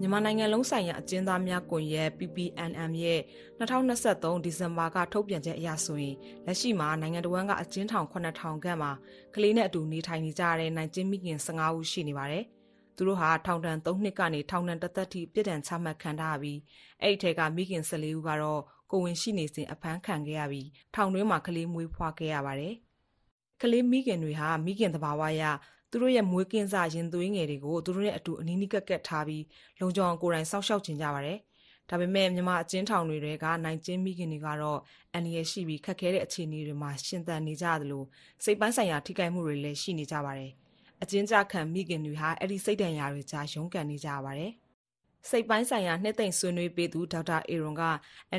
မြန်မာနိုင်ငံလုံးဆိုင်ရာအကျဉ်းသားများကွန်ရက် PPNM ရဲ့2023ဒီဇင်ဘာကထုတ်ပြန်ချက်အရဆိုရင်လက်ရှိမှာနိုင်ငံတော်ကအကျဉ်းထောင်9000ခန့်မှာကလေးနဲ့အတူနေထိုင်နေကြတဲ့နိုင်ကျင်းမိခင်15ဦးရှိနေပါတယ်။သူတို့ဟာထောင်ဒဏ်3နှစ်ကနေထောင်ဒဏ်တစ်သက်ထိပြစ်ဒဏ်ချမှတ်ခံထားရပြီးအဲ့ဒီထဲကမိခင်14ဦးကတော့ကိုဝင်ရှိနေစဉ်အဖမ်းခံခဲ့ရပြီးထောင်တွင်းမှာကလေးမွေးဖွားခဲ့ရပါတယ်။ကလေးမိခင်တွေဟာမိခင်တဘာဝရ သူတို့ရဲ့မွေးကင်းစရင်သွေးငယ်တွေကိုသူတို့နဲ့အတူအနီးနီးကပ်ကပ်ထားပြီးလုံခြုံအောင်ကိုယ်တိုင်စောင့်ရှောက်ခြင်းကြပါတယ်။ဒါပေမဲ့မြန်မာအကျဉ်းထောင်တွေကနိုင်ကျင်းမိခင်တွေကတော့အန္တရာယ်ရှိပြီးခက်ခဲတဲ့အခြေအနေတွေမှာရှင်သန်နေကြသလိုစိတ်ပိုင်းဆိုင်ရာထိခိုက်မှုတွေလည်းရှိနေကြပါတယ်။အကျဉ်းချခံမိခင်တွေဟာအဲ့ဒီစိတ်ဒဏ်ရာတွေကြားရုန်းကန်နေကြပါတယ်။ စိတ်ပိုင်းဆိုင်ရာနှစ်သိမ့်ဆွေးနွေးပေးသူဒေါက်တာအေရွန်က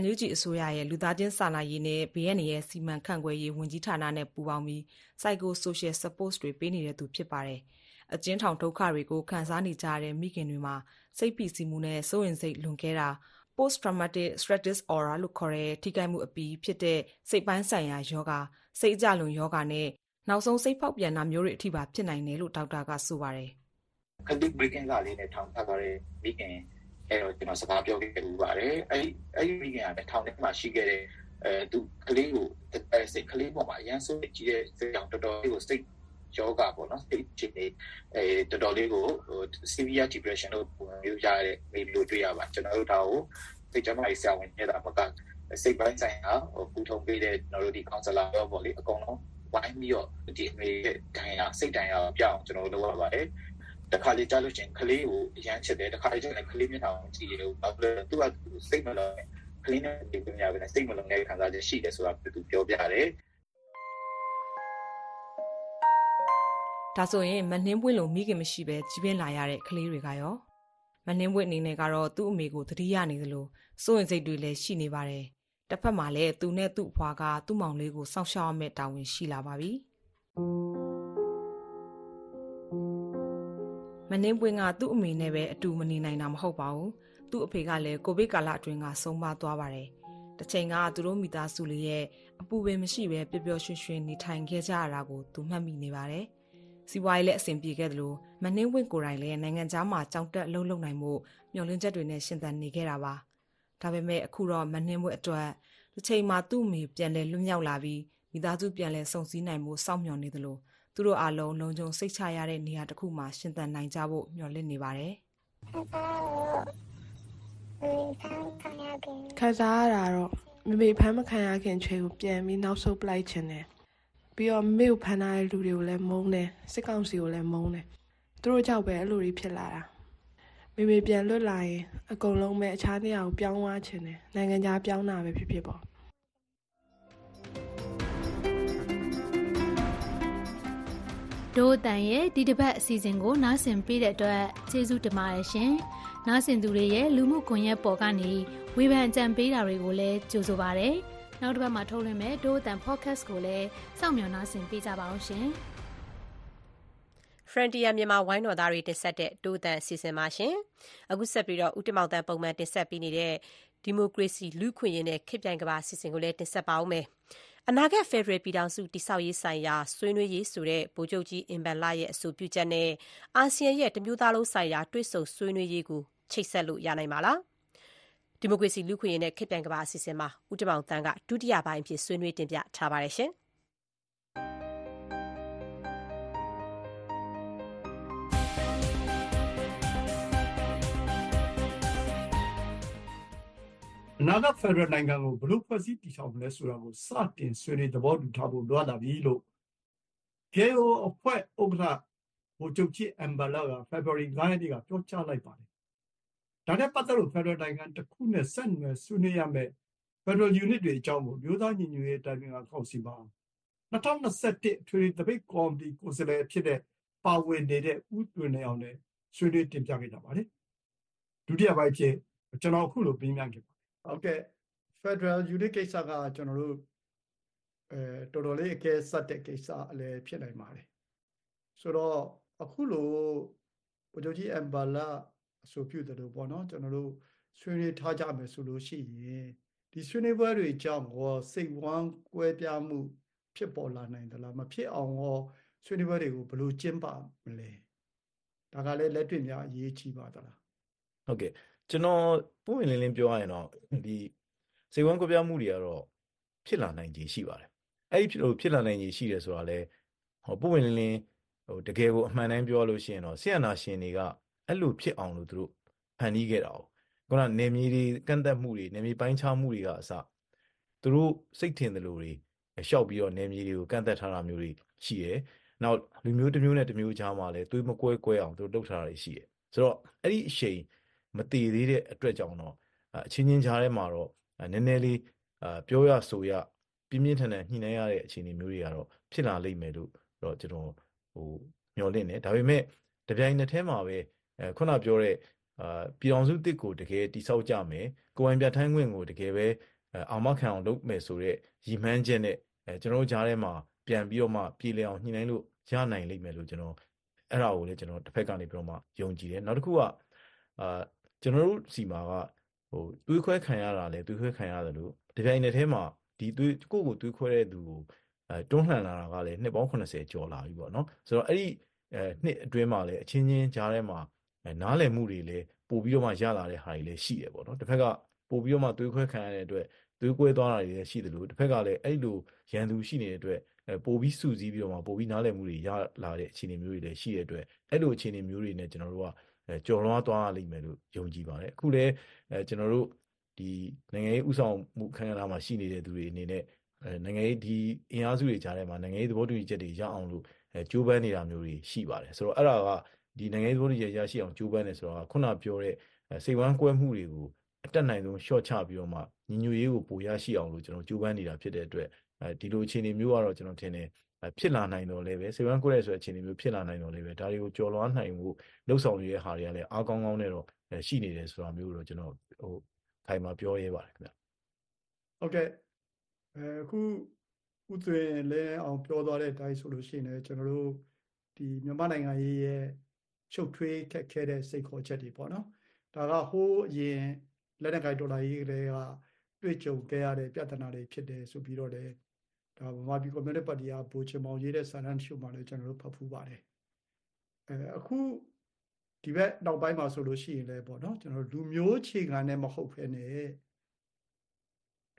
NUG အစိုးရရဲ့လူသားချင်းစာနာရေးနဲ့ BN ရဲ့စီမံခန့်ခွဲရေးဝန်ကြီးဌာနနဲ့ပူးပေါင်းပြီး Psycho Social Support တွေပေးနေတဲ့သူဖြစ်ပါတယ်။အကျဉ်းထောင်ဒုက္ခတွေကိုခံစားနေကြတဲ့မိခင်တွေမှာစိတ်ဖိစီးမှုနဲ့စိုးရိမ်စိတ်လွန်ကဲတာ post traumatic stress disorder လို့ခေါ်တဲ့ထိခိုက်မှုအပြီးဖြစ်တဲ့စိတ်ပိုင်းဆိုင်ရာယောဂစိတ်အကြလွန်ယောဂနဲ့နောက်ဆုံးစိတ်ဖောက်ပြန်တာမျိုးတွေအထိပါဖြစ်နိုင်တယ်လို့ဒေါက်တာကဆိုပါတယ်။ Candid breaking ကလေးနဲ့ထောင်ထားသွားတဲ့မိခင်အဲ့တော့ကျွန်တော်စကားပြောခဲ့ပူပါတယ်အဲ့ဒီအဲ့ဒီမိခင်ကလည်းထောင်ထဲမှာရှိခဲ့တဲ့အဲသူကလေးကိုအဲစိတ်ကလေးပေါ်မှာအရန်ဆိုးကြည့်တဲ့စိတ်ကြောင့်တော်တော်လေးကိုစိတ်ယောဂပေါ့နော်စိတ်ချစ်နေအဲတော်တော်လေးကိုဟို severe depression လို့ပုံမျိုးရတဲ့မိလို့တွေ့ရပါကျွန်တော်တို့ဒါကိုစိတ်ကြမ်းရေးဆရာဝန်နေတာမကစိတ်ပိုင်းဆိုင်ရာဟိုပူထုံပေးတဲ့ကျွန်တော်တို့ဒီ counselor ရောပေါ့လေအကုန်လုံးဝိုင်းပြီးတော့ဒီအမေရဲ့ဒဏ်ရာစိတ်ဒဏ်ရာပြောင်းကျွန်တော်တို့လုပ်ရပါတယ် တခါလေကြားလို့ချင်းကလေးကိုအရန်ချစ်တယ်တခါလေကျရင်ကလေးမျက်နှာကိုကြည့်ရတယ်ဘာလို့လဲသူကစိတ်မလုံးကလေးနဲ့ဒီပညာပဲစိတ်မလုံးတဲ့ခံစားချက်ရှိတယ်ဆိုတာသူပြောပြတယ်ဒါဆိုရင်မနှင်းပွင့်လို့မိခင်မရှိပဲကြီးပင်းလာရတဲ့ကလေးတွေကရောမနှင်းပွင့်အနေနဲ့ကတော့သူ့အမေကိုသတိရနေသလိုစိုးရင်စိတ်တွေလည်းရှိနေပါတယ်တစ်ဖက်မှာလည်းသူနဲ့သူ့အဖွာကသူ့မောင်လေးကိုစောင့်ရှောက်ရမယ့်တာဝန်ရှိလာပါပြီ မနှင်းပွင့်ကသူ့အမေနဲ့ပဲအတူမနေနိုင်တာမဟုတ်ပါဘူးသူ့အဖေကလည်းကိုဗစ်ကာလအတွင်းကဆုံးပါသွားပါတယ်တချိန်ကသူတို့မိသားစုလေးရဲ့အပူပင်မရှိပဲပျော်ပျော်ရွှင်ရွှင်နေထိုင်ခဲ့ကြရတာကိုသူမှတ်မိနေပါတယ်စီးပွားရေးလည်းအဆင်ပြေခဲ့သလိုမနှင်းဝင့်ကိုယ်တိုင်လည်းနိုင်ငံသားမှာကြောင်းတက်အလုပ်လုပ်နိုင်မှုမျှော်လင့်ချက်တွေနဲ့ရှင်သန်နေခဲ့တာပါဒါပေမဲ့အခုတော့မနှင်းဝင့်အတွက်တစ်ချိန်မှာသူ့မိပြန်လဲလွတ်မြောက်လာပြီးမိသားစုပြန်လဲစုံစည်းနိုင်မှုစောင့်မျှော်နေသလို သူတို့အားလုံးလုံခြုံစိတ်ချရတဲ့နေရာတစ်ခုမှာရှင်သန်နိုင်ကြဖို့မျှော်လင့်နေပါတယ်ခံစားရတာတော့မမေဖမ်းမခံရခင်ချွေကိုပြန်ပြီးနောက်ဆုတ်ပလိုက်ခြင်းတယ်ပြီးတော့မေကိုဖမ်းထားတဲ့လူတွေကိုလည်းမုန်းတယ်စစ်ကောင်စီကိုလည်းမုန်းတယ်သူတို့ကြောက်ပဲအဲ့လိုတွေဖြစ်လာတာမေမေပြန်လွတ်လာရင်အကုန်လုံးပဲအခြားနေရာကိုပြောင်းသွားခြင်းတယ်နိုင်ငံခြားပြောင်းတာပဲဖြစ်ဖြစ်ပေါ့ ဒို့အတန်ရဲ့ဒီတစ်ပတ်အစီအစဉ်ကိုနားဆင်ပေးတဲ့အတွက်ကျေးဇူးတင်ပါတယ်ရှင်။နားဆင်သူတွေရဲ့လူမှုကွန်ရက်ပေါ်ကနေဝေဖန်အကြံပေးတာတွေကိုလည်းကြိုဆိုပါရစေ။နောက်တစ်ပတ်မှာထုတ်လွှင့်မယ့်ဒို့အတန် podcast ကိုလည်းစောင့်မျှော်နားဆင်ပေးကြပါအောင်ရှင်။ Frontier မြန်မာဝိုင်းတော်သားတွေတင်ဆက်တဲ့တိုးတန်အစီအစဉ်ပါရှင်။အခုဆက်ပြီးတော့ဦးတင်မောင်တန်ပုံမှန်တင်ဆက်ပေးနေတဲ့ဒီမိုကရေစီလူ့ခွင့်ရေးနဲ့ခေတ်ပြိုင်ကမ္ဘာအစီအစဉ်ကိုလည်းတင်ဆက်ပါဦးမယ်။ အနာဂတ် ဖက်ဒရယ်ပြည်ထောင်စု တည်ဆောက်ရေးဆိုင်ရာ ဆွေးနွေးရေးဆိုတဲ့ ဗိုလ်ချုပ်ကြီး အင်ဘန်လရဲ့ အဆိုပြုချက်နဲ့ အာဆီယံရဲ့ တမျိုးသားလုံးဆိုင်ရာ တွေ့ဆုံဆွေးနွေးရေးကို ချိတ်ဆက်လို့ ရနိုင်မှာလား ဒီမိုကရေစီ လူ့ခွင့်ရေးနဲ့ ခေတ်ပြိုင်ကမ္ဘာ အစီအစဉ်မှာ ဦးတမောင်တန်းက ဒုတိယပိုင်းအဖြစ် ဆွေးနွေးတင်ပြထားပါတယ် အနာဂတ်ဖက်ဒရယ်နိုင်ငံကိုဘလို့ဖွဲ့စည်းတည်ထောင်မလဲဆိုတာကိုစတင်ဆွေးနွေးသဘောတူထားဖို့လိုအပ်လာပြီလို့ KO အဖွဲ့ဥက္ကဋ္ဌဟိုချုပ်ချစ်အမ်ဘလာက February 9ရက်နေ့ကပြောကြားလိုက်ပါတယ်။ဒါနဲ့ပတ်သက်လို့ဖက်ဒရယ်နိုင်ငံတစ်ခုနဲ့ဆက်နွယ်ဆွေးနွေးရမယ် Federal Unit တွေအကြောင်းကိုမျိုးသားညီညွတ်ရေးတိုင်ပင်ခံကောင်စီမှာ2021ထွေတပိတ်ကော်မတီကိုယ်စားလှယ်ဖြစ်တဲ့ပါဝင်နေတဲ့ဦးတွင်နေအောင်နဲ့ဆွေးနွေးတင်ပြခဲ့ကြပါတယ်။ဒုတိယပိုင်းဖြစ်ကျွန်တော်အခုလိုပြင်းပြခဲ့ပါ ဟုတ်ကဲ့ Federal Unit ကိစ္စကကျွန်တော်တို့အဲတော်တော်လေးအကဲဆက်တဲ့ကိစ္စအလည်းဖြစ်နိုင်ပါတယ်ဆိုတော့အခုလိုဗိုလ်ချုပ်ကြီးအမ်ဘာလာအဆိုပြုတယ်လို့ပေါ့နော်ကျွန်တော်တို့ဆွေးနွေးထားကြမယ်ဆိုလို့ရှိရင်ဒီဆွေးနွေးပွဲတွေကြောင့်ရောစိတ်ဝမ်းကွဲပြားမှု ဖြစ်ပေါ်လာနိုင်သလားမဖြစ်အောင်ရောဆွေးနွေးပွဲတွေကိုဘယ်လိုကျင်းပမလဲဒါကလည်းလက်တွေ့များအရေးကြီးပါသလားဟုတ်ကဲ့ ကျွန်တော်ပုံဝင်လင်းလင်းပြောရရင်တော့ဒီစေဝမ်းကွပြမှုတွေကတော့ဖြစ်လာနိုင်ခြေရှိပါတယ်အဲ့ဒီလိုဖြစ်လာနိုင်ခြေရှိတယ်ဆိုတာလဲဟောပုံဝင်လင်းလင်းဟိုတကယ်ကိုအမှန်တမ်းပြောလို့ရှိရင်တော့ဆီယနာရှင်တွေကအဲ့လိုဖြစ်အောင်လို့သူတို့ဖန်တီးခဲ့တာ哦ခုနနေမြေတွေကန့်သက်မှုတွေနေမြေပိုင်းခြားမှုတွေကအစသူတို့စိတ်ထင်တယ်လို့တွေရှောက်ပြီးတော့နေမြေတွေကိုကန့်သက်ထားတာမျိုးတွေရှိတယ်နောက်လူမျိုးတစ်မျိုးနဲ့တစ်မျိုးကြားမှာလည်းသွေးမကွဲကွဲအောင်သူတို့လုပ်ထားတာတွေရှိတယ်ဆိုတော့အဲ့ဒီအချိန် မတည်သေးတဲ့အတွက်ကြောင့်တော့အချင်းချင်းကြားထဲမှာတော့နည်းနည်းလေးပြောရဆိုရပြင်းပြင်းထန်ထန်ညှိနှိုင်းရတဲ့အခြေအနေမျိုးတွေကတော့ဖြစ်လာလိမ့်မယ်လို့တော့ကျွန်တော်ဟိုမျှော်လင့်တယ်ဒါပေမဲ့တပြိုင်နက်တည်းမှာပဲအဲခုနပြောတဲ့အာပြည်အောင်စုတစ်ကိုတကယ်တိဆောက်ကြမယ်ကိုယ်ပိုင်ပြဋ္ဌာန်းခွင့်ကိုတကယ်ပဲအာမခံအောင်လုပ်မယ်ဆိုတဲ့ရည်မှန်းချက်နဲ့အဲကျွန်တော်ကြားထဲမှာပြန်ပြီးတော့မှပြည်လည်အောင်ညှိနှိုင်းလို့ရနိုင်လိမ့်မယ်လို့ကျွန်တော်အဲ့ဒါကိုလည်းကျွန်တော်တစ်ဖက်ကနေပြီးတော့မှယုံကြည်တယ်နောက်တစ်ခုကအာ ကျွန်တော်တို့စီမှာကဟိုတွေးခွဲခံရတာလဲတွေးခွဲခံရတယ်လို့ဒီပြိုင်နယ်ထဲမှာဒီတွေးကိုကိုတွေးခွဲတဲ့သူကိုအဲတွန်းလှန်လာတာကလည်းနှစ်ပေါင်း80ကျော်လာပြီပေါ့နော်ဆိုတော့အဲ့ဒီအဲနှစ်အတွင်းမှာလည်းအချင်းချင်းကြားထဲမှာနားလည်မှုတွေလည်းပို့ပြီးတော့မှရလာတဲ့ဟာတွေလည်းရှိတယ်ပေါ့နော်တစ်ဖက်ကပို့ပြီးတော့မှတွေးခွဲခံရတဲ့အတွက်သွေးကွဲသွားတာတွေလည်းရှိတယ်လို့တစ်ဖက်ကလည်းအဲ့လိုရန်သူရှိနေတဲ့အတွက်ပိုပြီးစုစည်းပြီးတော့မှပိုပြီးနားလည်မှုတွေရလာတဲ့အခြေအနေမျိုးတွေလည်းရှိတဲ့အတွက်အဲ့လိုအခြေအနေမျိုးတွေနဲ့ကျွန်တော်တို့က ကြော်လွှားသွားလိမ့်မယ်လို့ယုံကြည်ပါတယ်အခုလည်းအဲကျွန်တော်တို့ဒီနိုင်ငံရေးဥဆောင်မှုခန့်ရတာမှာရှိနေတဲ့သူတွေအနေနဲ့အဲနိုင်ငံရေးဒီအင်အားစုတွေကြားထဲမှာနိုင်ငံရေးသဘောတူညီချက်တွေရအောင်လို့အဲကြိုးပမ်းနေတာမျိုးတွေရှိပါတယ်ဆိုတော့အဲ့ဒါကဒီနိုင်ငံရေးသဘောတူညီချက်ရရှိအောင်ကြိုးပမ်းနေဆိုတော့ခုနပြောတဲ့စိတ်ဝမ်းကွဲမှုတွေကိုအတက်နိုင်ဆုံး short ချပြီးတော့မှညီညွတ်ရေးကိုပိုရရှိအောင်လို့ကျွန်တော်ကြိုးပမ်းနေတာဖြစ်တဲ့အတွက်အဲဒီလိုအခြေအနေမျိုးကတော့ကျွန်တော်ထင်တယ် ဖြစ်လာနိုင်တော့လည်းပဲစေဝမ်းကိုရဲဆိုတဲ့အခြေအနေမျိုးဖြစ်လာနိုင်တော့လည်းပဲဒါတွေကိုကြော်လွှားနိုင်မှုလှုပ်ဆောင်ရတဲ့ဟာတွေကလည်းအားကောင်းကောင်းနဲ့တော့ရှိနေတယ်ဆိုတာမျိုးတော့ကျွန်တော်ဟိုခိုင်မာပြောရဲပါတယ်ခင်ဗျဟုတ်ကဲ့အဲအခုဥသွင်လဲအောင်ပြောသွားတဲ့အတိုင်းဆိုလို့ရှိရင်ကျွန်တော်တို့ဒီမြန်မာနိုင်ငံရေးရဲ့ချုပ်ထွေးခက်ခဲတဲ့စိတ်ခေါ်ချက်တွေပေါ့နော်ဒါကဟိုးအရင်လက်နက်ကိုင်ဒေါ်လာရေးကလေးကတွေ့ကြုံခဲ့ရတဲ့ပြဿနာတွေဖြစ်တယ်ဆိုပြီးတော့လည်း ဒါဗမာပြည်ကွန်မြူနစ်ပါတီကဗိုလ်ချင်မောင်ရေးတဲ့စာတမ်းရှုမှလည်းကျွန်တော်တို့ဖတ်ဖူးပါတယ်အဲအခုဒီဘက်နောက်ပိုင်းမှာဆိုလို့ရှိရင်လည်းပေါ့နော်ကျွန်တော်လူမျိုးခြေခံနဲ့မဟုတ်ဖ ೇನೆ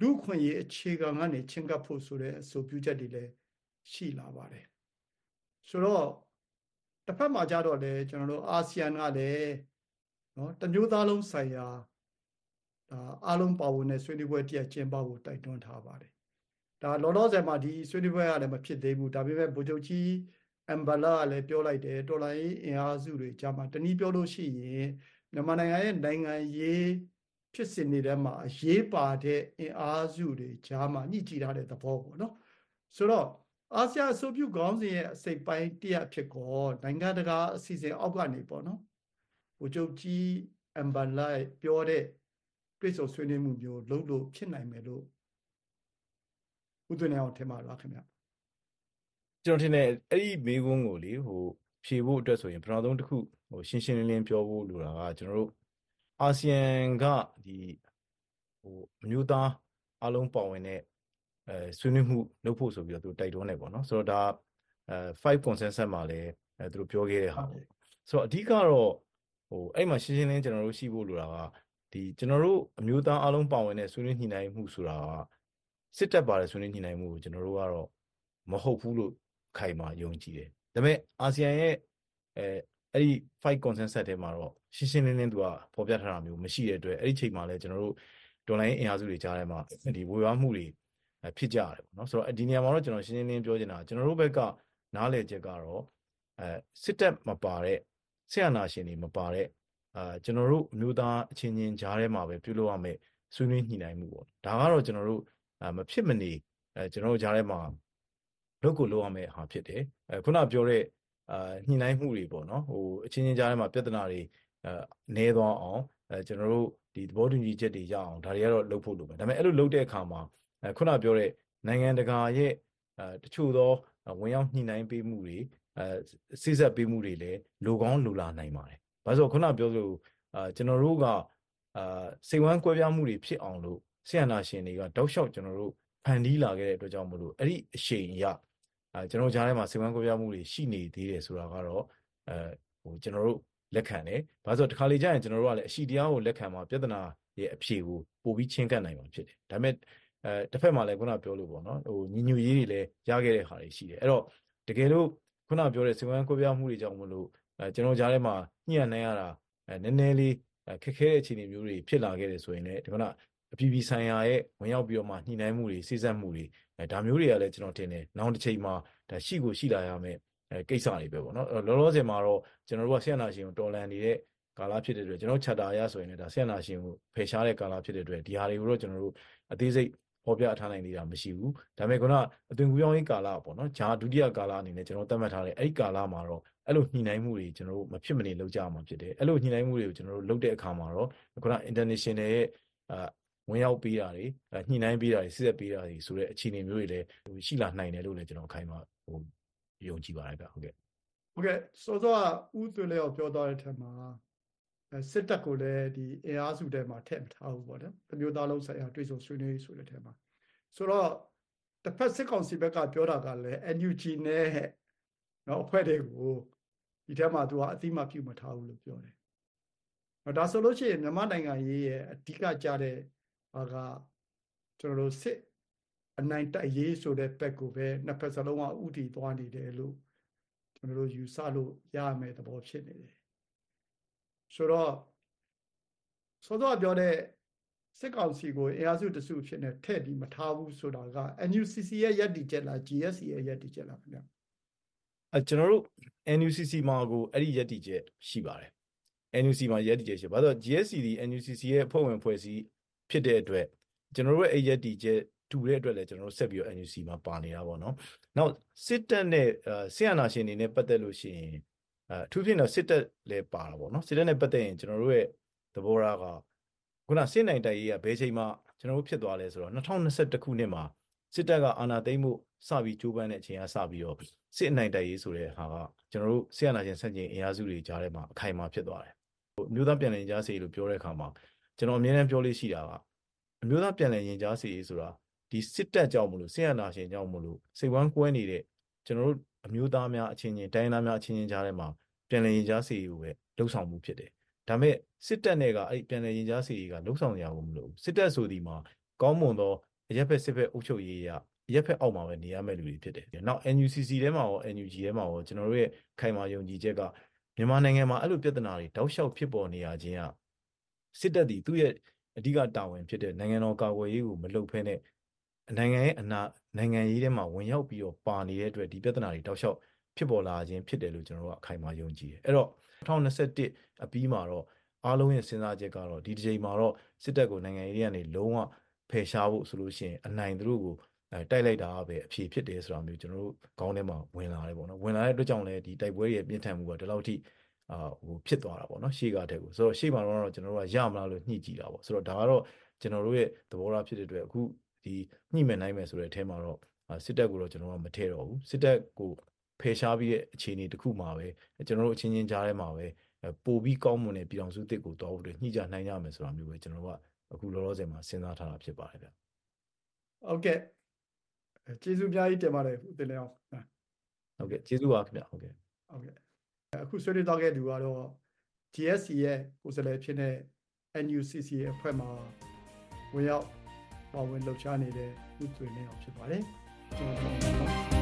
လူခွင့်ရေးအခြေခံကနေချင်းကပ်ဖို့ဆိုတဲ့အဆိုပြုချက်တွေလည်းရှိလာပါတယ်ဆိုတော့တစ်ဖက်မှာကြတော့လေကျွန်တော်တို့အာဆီယံကလည်းနော်တမျိုးသားလုံးဆိုင်ရာဒါအားလုံးပါဝင်တဲ့ဆွေးနွေးပွဲတရက်ကျင်းပဖို့တိုက်တွန်းထားပါတယ် ဒါလောလောဆယ်မှာဒီဆွေးနွေးပွဲကလည်းမဖြစ်သေးဘူးဒါပေမဲ့ဗိုလ်ချုပ်ကြီးအမ်ဘလာကလည်းပြောလိုက်တယ်တော်လိုင်းအင်အားစုတွေကြားမှာတနည်းပြောလို့ရှိရင်မြန်မာနိုင်ငံရဲ့နိုင်ငံရေးဖြစ်စဉ်တွေထဲမှာအရေးပါတဲ့အင်အားစုတွေကြားမှာညှိကြည့်ထားတဲ့သဘောပေါ့နော်ဆိုတော့အာဆီယံအဆိုပြုခေါင်းစဉ်ရဲ့အစိတ်ပိုင်းတရဖြစ်ကောနိုင်ငံတကာအစီအစဉ်အောက်ကနေပေါ့နော်ဗိုလ်ချုပ်ကြီးအမ်ဘလာပြောတဲ့တွေ့ဆုံဆွေးနွေးမှုမျိုးလုပ်လို့ဖြစ်နိုင်မယ်လို့ ဥသွင်းအောင်ထင်ပါလားခင်ဗျကျွန်တော်ထင်တယ်အဲ့ဒီမေးခွန်းကိုလေဟိုဖြေဖို့အတွက်ဆိုရင်ပထမဆုံးတစ်ခုဟိုရှင်းရှင်းလင်းလင်းပြောဖို့လိုတာကကျွန်တော်တို့အာဆီယံကဒီဟိုမျိုးသားအလုံးပါဝင်တဲ့အဲဆွေးနွေးမှုလုပ်ဖို့ဆိုပြီးတော့သူတိုက်တွန်းနေပေါ့နော်ဆိုတော့ဒါအဲ5 consensus မှာလည်းအဲသူတို့ပြောခဲ့တဲ့ဟာပေါ့ဆိုတော့အဓိကတော့ဟိုအဲ့မှာရှင်းရှင်းလင်းကျွန်တော်တို့ရှိဖို့လိုတာကဒီကျွန်တော်တို့အမျိုးသားအလုံးပါဝင်တဲ့ဆွေးနွေးညှိနှိုင်းမှုဆိုတာက စစ်တပ်ပါတဲ့ဆွေးနွေးညှိနှိုင်းမှုကိုကျွန်တော်တို့ကတော့မဟုတ်ဘူးလို့ခိုင်မာယုံကြည်တယ်ဒါပေမဲ့အာဆီယံရဲ့အဲအဲ့ဒီ5 consensus ထဲမှာတော့ရှင်းရှင်းလင်းလင်းသူကပေါ်ပြထားတာမျိုးမရှိတဲ့အတွက်အဲ့ဒီချိန်မှာလည်းကျွန်တော်တို့ဒေါ်လာအင်အားစုတွေကြားထဲမှာဒီဝေဝါးမှုတွေဖြစ်ကြရတယ်ပေါ့နော်ဆိုတော့ဒီနေရာမှာတော့ကျွန်တော်ရှင်းရှင်းလင်းပြောချင်တာကျွန်တော်တို့ဘက်ကနားလည်ချက်ကတော့အဲစစ်တပ်မပါတဲ့ဆရာနာရှင်တွေမပါတဲ့အာကျွန်တော်တို့အမျိုးသားအချင်းချင်းကြားထဲမှာပဲပြုလုပ်ရမယ်ဆွေးနွေးညှိနှိုင်းမှုပေါ့ဒါကတော့ကျွန်တော်တို့ မဖြစ်မနေအဲကျွန်တော်တို့ကြားထဲမှာလုပ်ကိုလုပ်ရမယ်ဟာဖြစ်တယ်အဲခုနပြောတဲ့အာညှိနှိုင်းမှုတွေပေါ့နော်ဟိုအချင်းချင်းကြားထဲမှာပြဿနာတွေအဲနေသွားအောင်အဲကျွန်တော်တို့ဒီသဘောတူညီချက်တွေရအောင်ဒါတွေကတော့လုပ်ဖို့လိုမယ်ဒါပေမဲ့အဲ့လိုလုပ်တဲ့အခါမှာအဲခုနပြောတဲ့နိုင်ငံတကာရဲ့အဲတချို့သောဝင်ရောက်ညှိနှိုင်းပေးမှုတွေအဲစိစက်ပေးမှုတွေလည်းလိုကောင်းလိုလာနိုင်ပါတယ်။ဘာလို့ခုနပြောလို့အာကျွန်တော်တို့ကအာစိတ်ဝမ်းကွဲပြားမှုတွေဖြစ်အောင်လို့ ဆရာနာရှင်တွေကတောက်လျှောက်ကျွန်တော်တို့ဖန်တီးလာခဲ့တဲ့အတွက်ကြောင့်မလို့အဲ့ဒီအရှိန်အရအဲကျွန်တော်ကြားထဲမှာစိတ်ဝမ်းကွဲပြားမှုတွေရှိနေသေးတယ်ဆိုတာကတော့အဲဟိုကျွန်တော်တို့လက်ခံတယ်။ဘာလို့တခါလေကြာရင်ကျွန်တော်တို့ကလည်းအရှိတရားကိုလက်ခံမှာပြဿနာရဲ့အဖြေကိုပို့ပြီးချင်းကပ်နိုင်မှာဖြစ်တယ်။ဒါပေမဲ့အဲတစ်ဖက်မှာလည်းခုနပြောလို့ပေါ့နော်ဟိုညီညွတ်ရေးတွေလည်းရခဲ့တဲ့ဟာတွေရှိတယ်။အဲ့တော့တကယ်လို့ခုနပြောတဲ့စိတ်ဝမ်းကွဲပြားမှုတွေကြောင့်မလို့အဲကျွန်တော်ကြားထဲမှာညှိနှိုင်းရတာအဲနည်းနည်းလေးခက်ခဲတဲ့အခြေအနေမျိုးတွေဖြစ်လာခဲ့တယ်ဆိုရင်လည်းဒီခုန အပြည်ပြည်ဆိုင်ရာရဲ့ဝင်ရောက်ပြီးတော့မှညှိနှိုင်းမှုတွေစိစက်မှုတွေအဲဒါမျိုးတွေကလည်းကျွန်တော်ထင်တယ်နောက်တစ်ချိန်မှာဒါရှိကိုရှိလာရမယ်အဲကိစ္စတွေပဲပေါ့နော်လောလောဆယ်မှာတော့ကျွန်တော်တို့ကဆရာနာရှင်ကိုတော်လန်နေတဲ့ကာလဖြစ်တဲ့အတွက်ကျွန်တော်ချက်တာအရဆိုရင်လည်းဒါဆရာနာရှင်ကိုဖယ်ရှားတဲ့ကာလဖြစ်တဲ့အတွက်ဒီဟာတွေကိုတော့ကျွန်တော်တို့အသေးစိတ်ဖော်ပြထားနိုင်နေတာမရှိဘူးဒါပေမဲ့ခုနအသွင်ကူးပြောင်းရေးကာလပေါ့နော်ဂျာဒုတိယကာလအနေနဲ့ကျွန်တော်သတ်မှတ်ထားတဲ့အဲ့ဒီကာလမှာတော့အဲ့လိုညှိနှိုင်းမှုတွေကျွန်တော်တို့မဖြစ်မနေလုပ်ကြမှာဖြစ်တယ်အဲ့လိုညှိနှိုင်းမှုတွေကိုကျွန်တော်တို့လုပ်တဲ့အခါမှာတော့ခုန international ရဲ့အာ ဝင်ရောက်ပေးတာတွေညှိနှိုင်းပေးတာတွေစစ်ဆက်ပေးတာတွေဆိုတဲ့အခြေအနေမျိုးတွေလည်းရှိလာနိုင်တယ်လို့လည်းကျွန်တော်ခိုင်းပါဟိုယုံကြည်ပါတယ်ဗျဟုတ်ကဲ့ဟုတ်ကဲ့စောစောကဥသွေးလေးကိုပြောသွားတဲ့ထက်မှာစစ်တပ်ကိုလည်းဒီအင်အားစုထဲမှာထည့်မထားဘူးပေါ့နော်တမျိုးသားလုံးဆိုင်ရာတွေ့ဆုံဆွေးနွေးဆိုတဲ့ထဲမှာဆိုတော့တစ်ဖက်စစ်ကောင်စီဘက်ကပြောတာကလည်း NUG နဲ့နော်အဖွဲ့တွေကိုဒီထဲမှာသူကအတိမပြုမထားဘူးလို့ပြောတယ်။ဒါဆိုလို့ရှိရင်မြန်မာနိုင်ငံရေးရဲ့အဓိကကြတဲ့ဟာ ကကျွန်တော်တို့စစ်အနိုင်တိုက်ရေးဆိုတဲ့ဘက်ကိုပဲနှစ်ဖက်စလုံးကဥတီသွားနေတယ်လို့ကျွန်တော်တို့ယူဆလို့ရမယ်သဘောဖြစ်နေတယ်ဆိုတော့စောစောပြောတဲ့စစ်ကောင်စီကိုအင်အားစုတစုဖြစ်နေထည့်ပြီးမထားဘူးဆိုတာက NUCC ရဲ့ရည်တည်ချက်လား GSC ရဲ့ရည်တည်ချက်လားခင်ဗျအဲကျွန်တော်တို့ NUCC မှာကိုအဲ့ဒီရည်တည်ချက်ရှိပါတယ် NUC မှာရည်တည်ချက်ရှိဘာလို့ GSC ဒီ NUCC ရဲ့အဖွဲ့ဝင်ဖွဲ့စည်း ဖြစ်တဲ့အတွက်ကျွန်တော်တို့ရဲ့အဲ့ရည်တည်ချက်တူတဲ့အတွက်လည်းကျွန်တော်တို့ဆက်ပြီးတော့ NUC မှာပါနေတာပေါ့နော်။နောက်စစ်တပ်နဲ့ဆီယနာရှင်တွေနဲ့ပတ်သက်လို့ရှိရင်အထူးဖြင့်တော့စစ်တပ်လည်းပါတာပေါ့နော်။စစ်တပ်နဲ့ပတ်သက်ရင်ကျွန်တော်တို့ရဲ့သဘောထားကခုနစစ်နိုင်တိုက်ရေးကဘယ်ချိန်မှကျွန်တော်တို့ဖြစ်သွားလဲဆိုတော့2021ခုနှစ်မှာစစ်တပ်ကအာဏာသိမ်းမှုစပြီးကြိုးပမ်းတဲ့အချိန်ကစပြီးတော့စစ်အနိုင်တိုက်ရေးဆိုတဲ့ဟာကကျွန်တော်တို့ဆီယနာရှင်ဆက်ကျင်အင်အားစုတွေကြားထဲမှာအခိုင်အမာဖြစ်သွားတယ်။ဟိုမျိုးသားပြန်လည်ကြားစေလို့ပြောတဲ့အခါမှာ ကျွန်တော်အမြဲတမ်းပြောလို့ရှိတာကအမျိုးသားပြန်လည်ရင်ကြားစေရေးဆိုတာဒီစစ်တပ်ကြောင့်မလို့ဆရာနာရှင်ကြောင့်မလို့စိတ်ဝမ်းကွဲနေတဲ့ကျွန်တော်တို့အမျိုးသားများအချင်းချင်းတိုင်းသားများအချင်းချင်းကြားထဲမှာပြန်လည်ရင်ကြားစေရေးကိုပဲလှုပ်ဆောင်မှုဖြစ်တယ်။ဒါမဲ့စစ်တပ်နဲ့ကအဲ့ပြန်လည်ရင်ကြားစေရေးကလှုပ်ဆောင်ရဖို့မလို့စစ်တပ်ဆိုဒီမှာကောင်းမွန်သောအရက်ဖက်စစ်ဖက်အုပ်ချုပ်ရေးရရက်ဖက်အောက်မှာပဲနေရမယ့်လူတွေဖြစ်တယ်။နောက် NUCC ထဲမှာရော NUG ထဲမှာရောကျွန်တော်တို့ရဲ့ခိုင်မာယုံကြည်ချက်ကမြန်မာနိုင်ငံမှာအဲ့လိုပြဿနာတွေတောက်လျှောက်ဖြစ်ပေါ်နေရခြင်းက စစ်တပ်ဒီသူ့ရဲ့အဓိကတာဝန်ဖြစ်တဲ့နိုင်ငံတော်ကာကွယ်ရေးကိုမလုပ်ဖဲနဲ့နိုင်ငံရဲ့အနာနိုင်ငံရေးထဲမှာဝင်ရောက်ပြီးတော့ပါနေတဲ့အတွက်ဒီပြဿနာတွေတောက်လျှောက်ဖြစ်ပေါ်လာခြင်းဖြစ်တယ်လို့ကျွန်တော်တို့ကအခိုင်အမာယုံကြည်တယ်အဲ့တော့2021အပြီးမှာတော့အားလုံးရဲ့စဉ်းစားချက်ကတော့ဒီတစ်ချိန်မှာတော့စစ်တပ်ကိုနိုင်ငံရေးကနေလုံးဝဖယ်ရှားဖို့ဆိုလို့ရှိရင်အနိုင်သူတို့ကိုအဲတိုက်လိုက်တာပဲအဖြေဖြစ်တယ်ဆိုတာမျိုးကျွန်တော်တို့ခေါင်းထဲမှာဝင်လာတယ်ပေါ့နော်ဝင်လာတဲ့အတွက်ကြောင့်လည်းဒီတိုက်ပွဲရဲ့ပြင်းထန်မှုကဒီလောက်ထိ အာဟိုဖြစ်သွားတာပေါ့နော်ရှေ့ကတည်းကဆိုတော့ရှေ့မှာတော့ကျွန်တော်တို့ကရမလားလို့ညှိကြည့်တာပေါ့ဆိုတော့ဒါကတော့ကျွန်တော်တို့ရဲ့သဘောထားဖြစ်တဲ့အတွက်အခုဒီညှိမဲ့နိုင်မယ်ဆိုတဲ့အထဲမှာတော့စစ်တပ်ကိုတော့ကျွန်တော်ကမထည့်တော့ဘူးစစ်တပ်ကိုဖယ်ရှားပြီးတဲ့အခြေအနေတစ်ခုမှာပဲကျွန်တော်တို့အချင်းချင်းကြားထဲမှာပဲပိုပြီးကောင်းမွန်တဲ့ပြည်အောင်စုတစ်ကိုတောင်းဖို့ညှိကြနိုင်ကြမယ်ဆိုတာမျိုးပဲကျွန်တော်ကအခုလောလောဆယ်မှာစဉ်းစားထားတာဖြစ်ပါတယ်ဗျဟုတ်ကဲ့ကျေးဇူးအများကြီးတင်ပါတယ်ဦးတင်လျောင်းဟုတ်ကဲ့ကျေးဇူးပါခင်ဗျဟုတ်ကဲ့ဟုတ်ကဲ့ အခုဆွေးနွေးတော့ခဲ့သူကတော့ GSC ရဲ့ကိုယ်စားလှယ်ဖြစ်တဲ့ NUCC ရဲ့အဖွဲ့မှာဝင်ရောက်ပါဝင်လှုပ်ရှားနေတဲ့ဥသွေနေအောင်ဖြစ်ပါတယ်ကျွန်တော်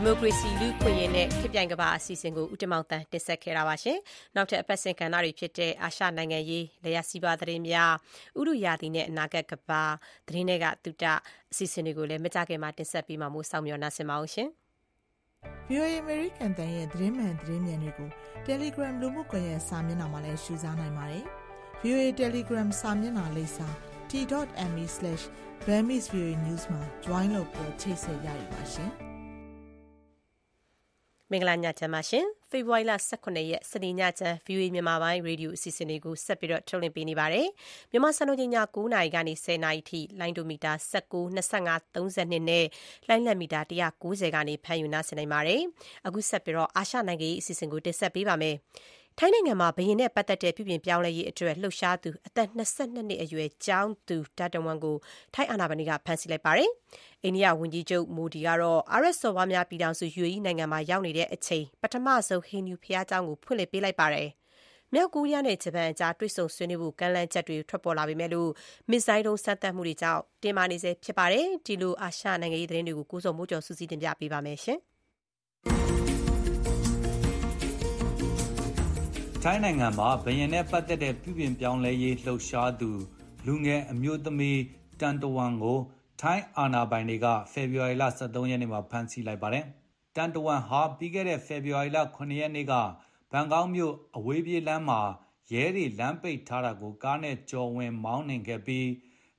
ဒီမိုကရေစီလူ့ခွင့်ရေးနဲ့ခေတ်ပြိုင်ကမ္ဘာအစီအစဉ်ကိုဦးတမောင်တန်းတင်ဆက်ခဲ့တာပါရှင်။နောက်ထပ်အပတ်စဉ်ကဏ္ဍတွေဖြစ်တဲ့အာရှနိုင်ငံရေး၊လျှက်စီးပွားသတင်းများ၊ဥရုယာတီနဲ့အနာဂတ်ကမ္ဘာသတင်းတွေကတူတအစီအစဉ်တွေကိုလည်းမကြခင်မှာတင်ဆက်ပြီးမှမို့စောင့်မျှော်နှားဆင်ပါအောင်ရှင်။ VOA American တန်ရဲ့သတင်းမှန်သတင်းမြန်တွေကို Telegram လူမှုကွန်ရက်စာမျက်နှာမှာလည်းရှုစားနိုင်ပါတယ်။ VOA Telegram စာမျက်နှာလိပ်စာ t.me/burmese.voanews မှာ join လုပ်ပြီးချိတ်ဆက်ရရပါရှင်။ မင်္ဂလာညချမ်းပါရှင်။ဖေဖော်ဝါရီလ18ရက်စနေညချမ်း VOA မြန်မာပိုင်းရေဒီယိုအစီအစဉ်လေးကိုဆက်ပြီးတော့ထုတ်လွှင့်ပေးနေပါတယ်။မြန်မာစံတော်ချိန်ည9:00နာရီကနေ10:00နာရီထိလိုင်းဒိုမီတာ19 25 32နဲ့လိုင်းလက်မီတာ190ကနေဖမ်းယူနိုင်နိုင်ပါတယ်။အခုဆက်ပြီးတော့အာရှနိုင်ငံရေးအစီအစဉ်ကိုတင်ဆက်ပေးပါမယ်။ ထိုင်းနိုင်ငံမှာဘုရင်နဲ့ပတ်သက်တဲ့ပြုပြင်ပြောင်းလဲရေးအတွက်လှုပ်ရှားသူအသက်၂၂နှစ်အရွယ်ကျောင်းသူ Da Taw ကိုထိုင်းအာဏာပိုင်တွေကဖမ်းဆီးလိုက်ပါတယ်။အိန္ဒိယဝန်ကြီးချုပ် Modi ကတော့အာရပ်စော်ဘွားများပြည်ထောင်စု UAE နိုင်ငံမှာရောက်နေတဲ့အချိန်ပထမဆုံးဟိန္ဒူဘုရားကျောင်းကိုဖွင့်လှစ်ပေးလိုက်ပါတယ်။မြောက်ကိုရီးယားနဲ့ဂျပန်အကြားတွေ့ဆုံဆွေးနွေးဖို့ကမ်းလှမ်းချက်တွေထွက်ပေါ်လာပေမယ့်မစ်ဇိုင်းဒုံးစမ်းသပ်မှုတွေကြောင့်တင်းမာနေဆဲဖြစ်ပါတယ်။ဒီလိုအာရှနိုင်ငံရေးသတင်းတွေကိုကိုဇော်မိုးကျော်စုစည်းတင်ပြပေးပါမယ်။ ထိုင်းနိုင်ငံမှာဘယင်နဲ့ပတ်သက်တဲ့ပြုပြင်ပြောင်းလဲရေးလှုပ်ရှားသူ လူငယ်အမျိုးသမီးတန်တဝမ်ကို ထိုင်းအာဏာပိုင်တွေကဖေဖော်ဝါရီလ23ရက်နေ့မှာဖမ်းဆီးလိုက်ပါတယ်။တန်တဝမ်ဟာပြီးခဲ့တဲ့ဖေဖော်ဝါရီလ9ရက်နေ့ကဘန်ကောက်မြို့အဝေးပြေးလမ်းမှာရဲတွေလမ်းပိတ်ထားတာကိုကားနဲ့ကြော်ဝင်မောင်းနှင်ခဲ့ပြီး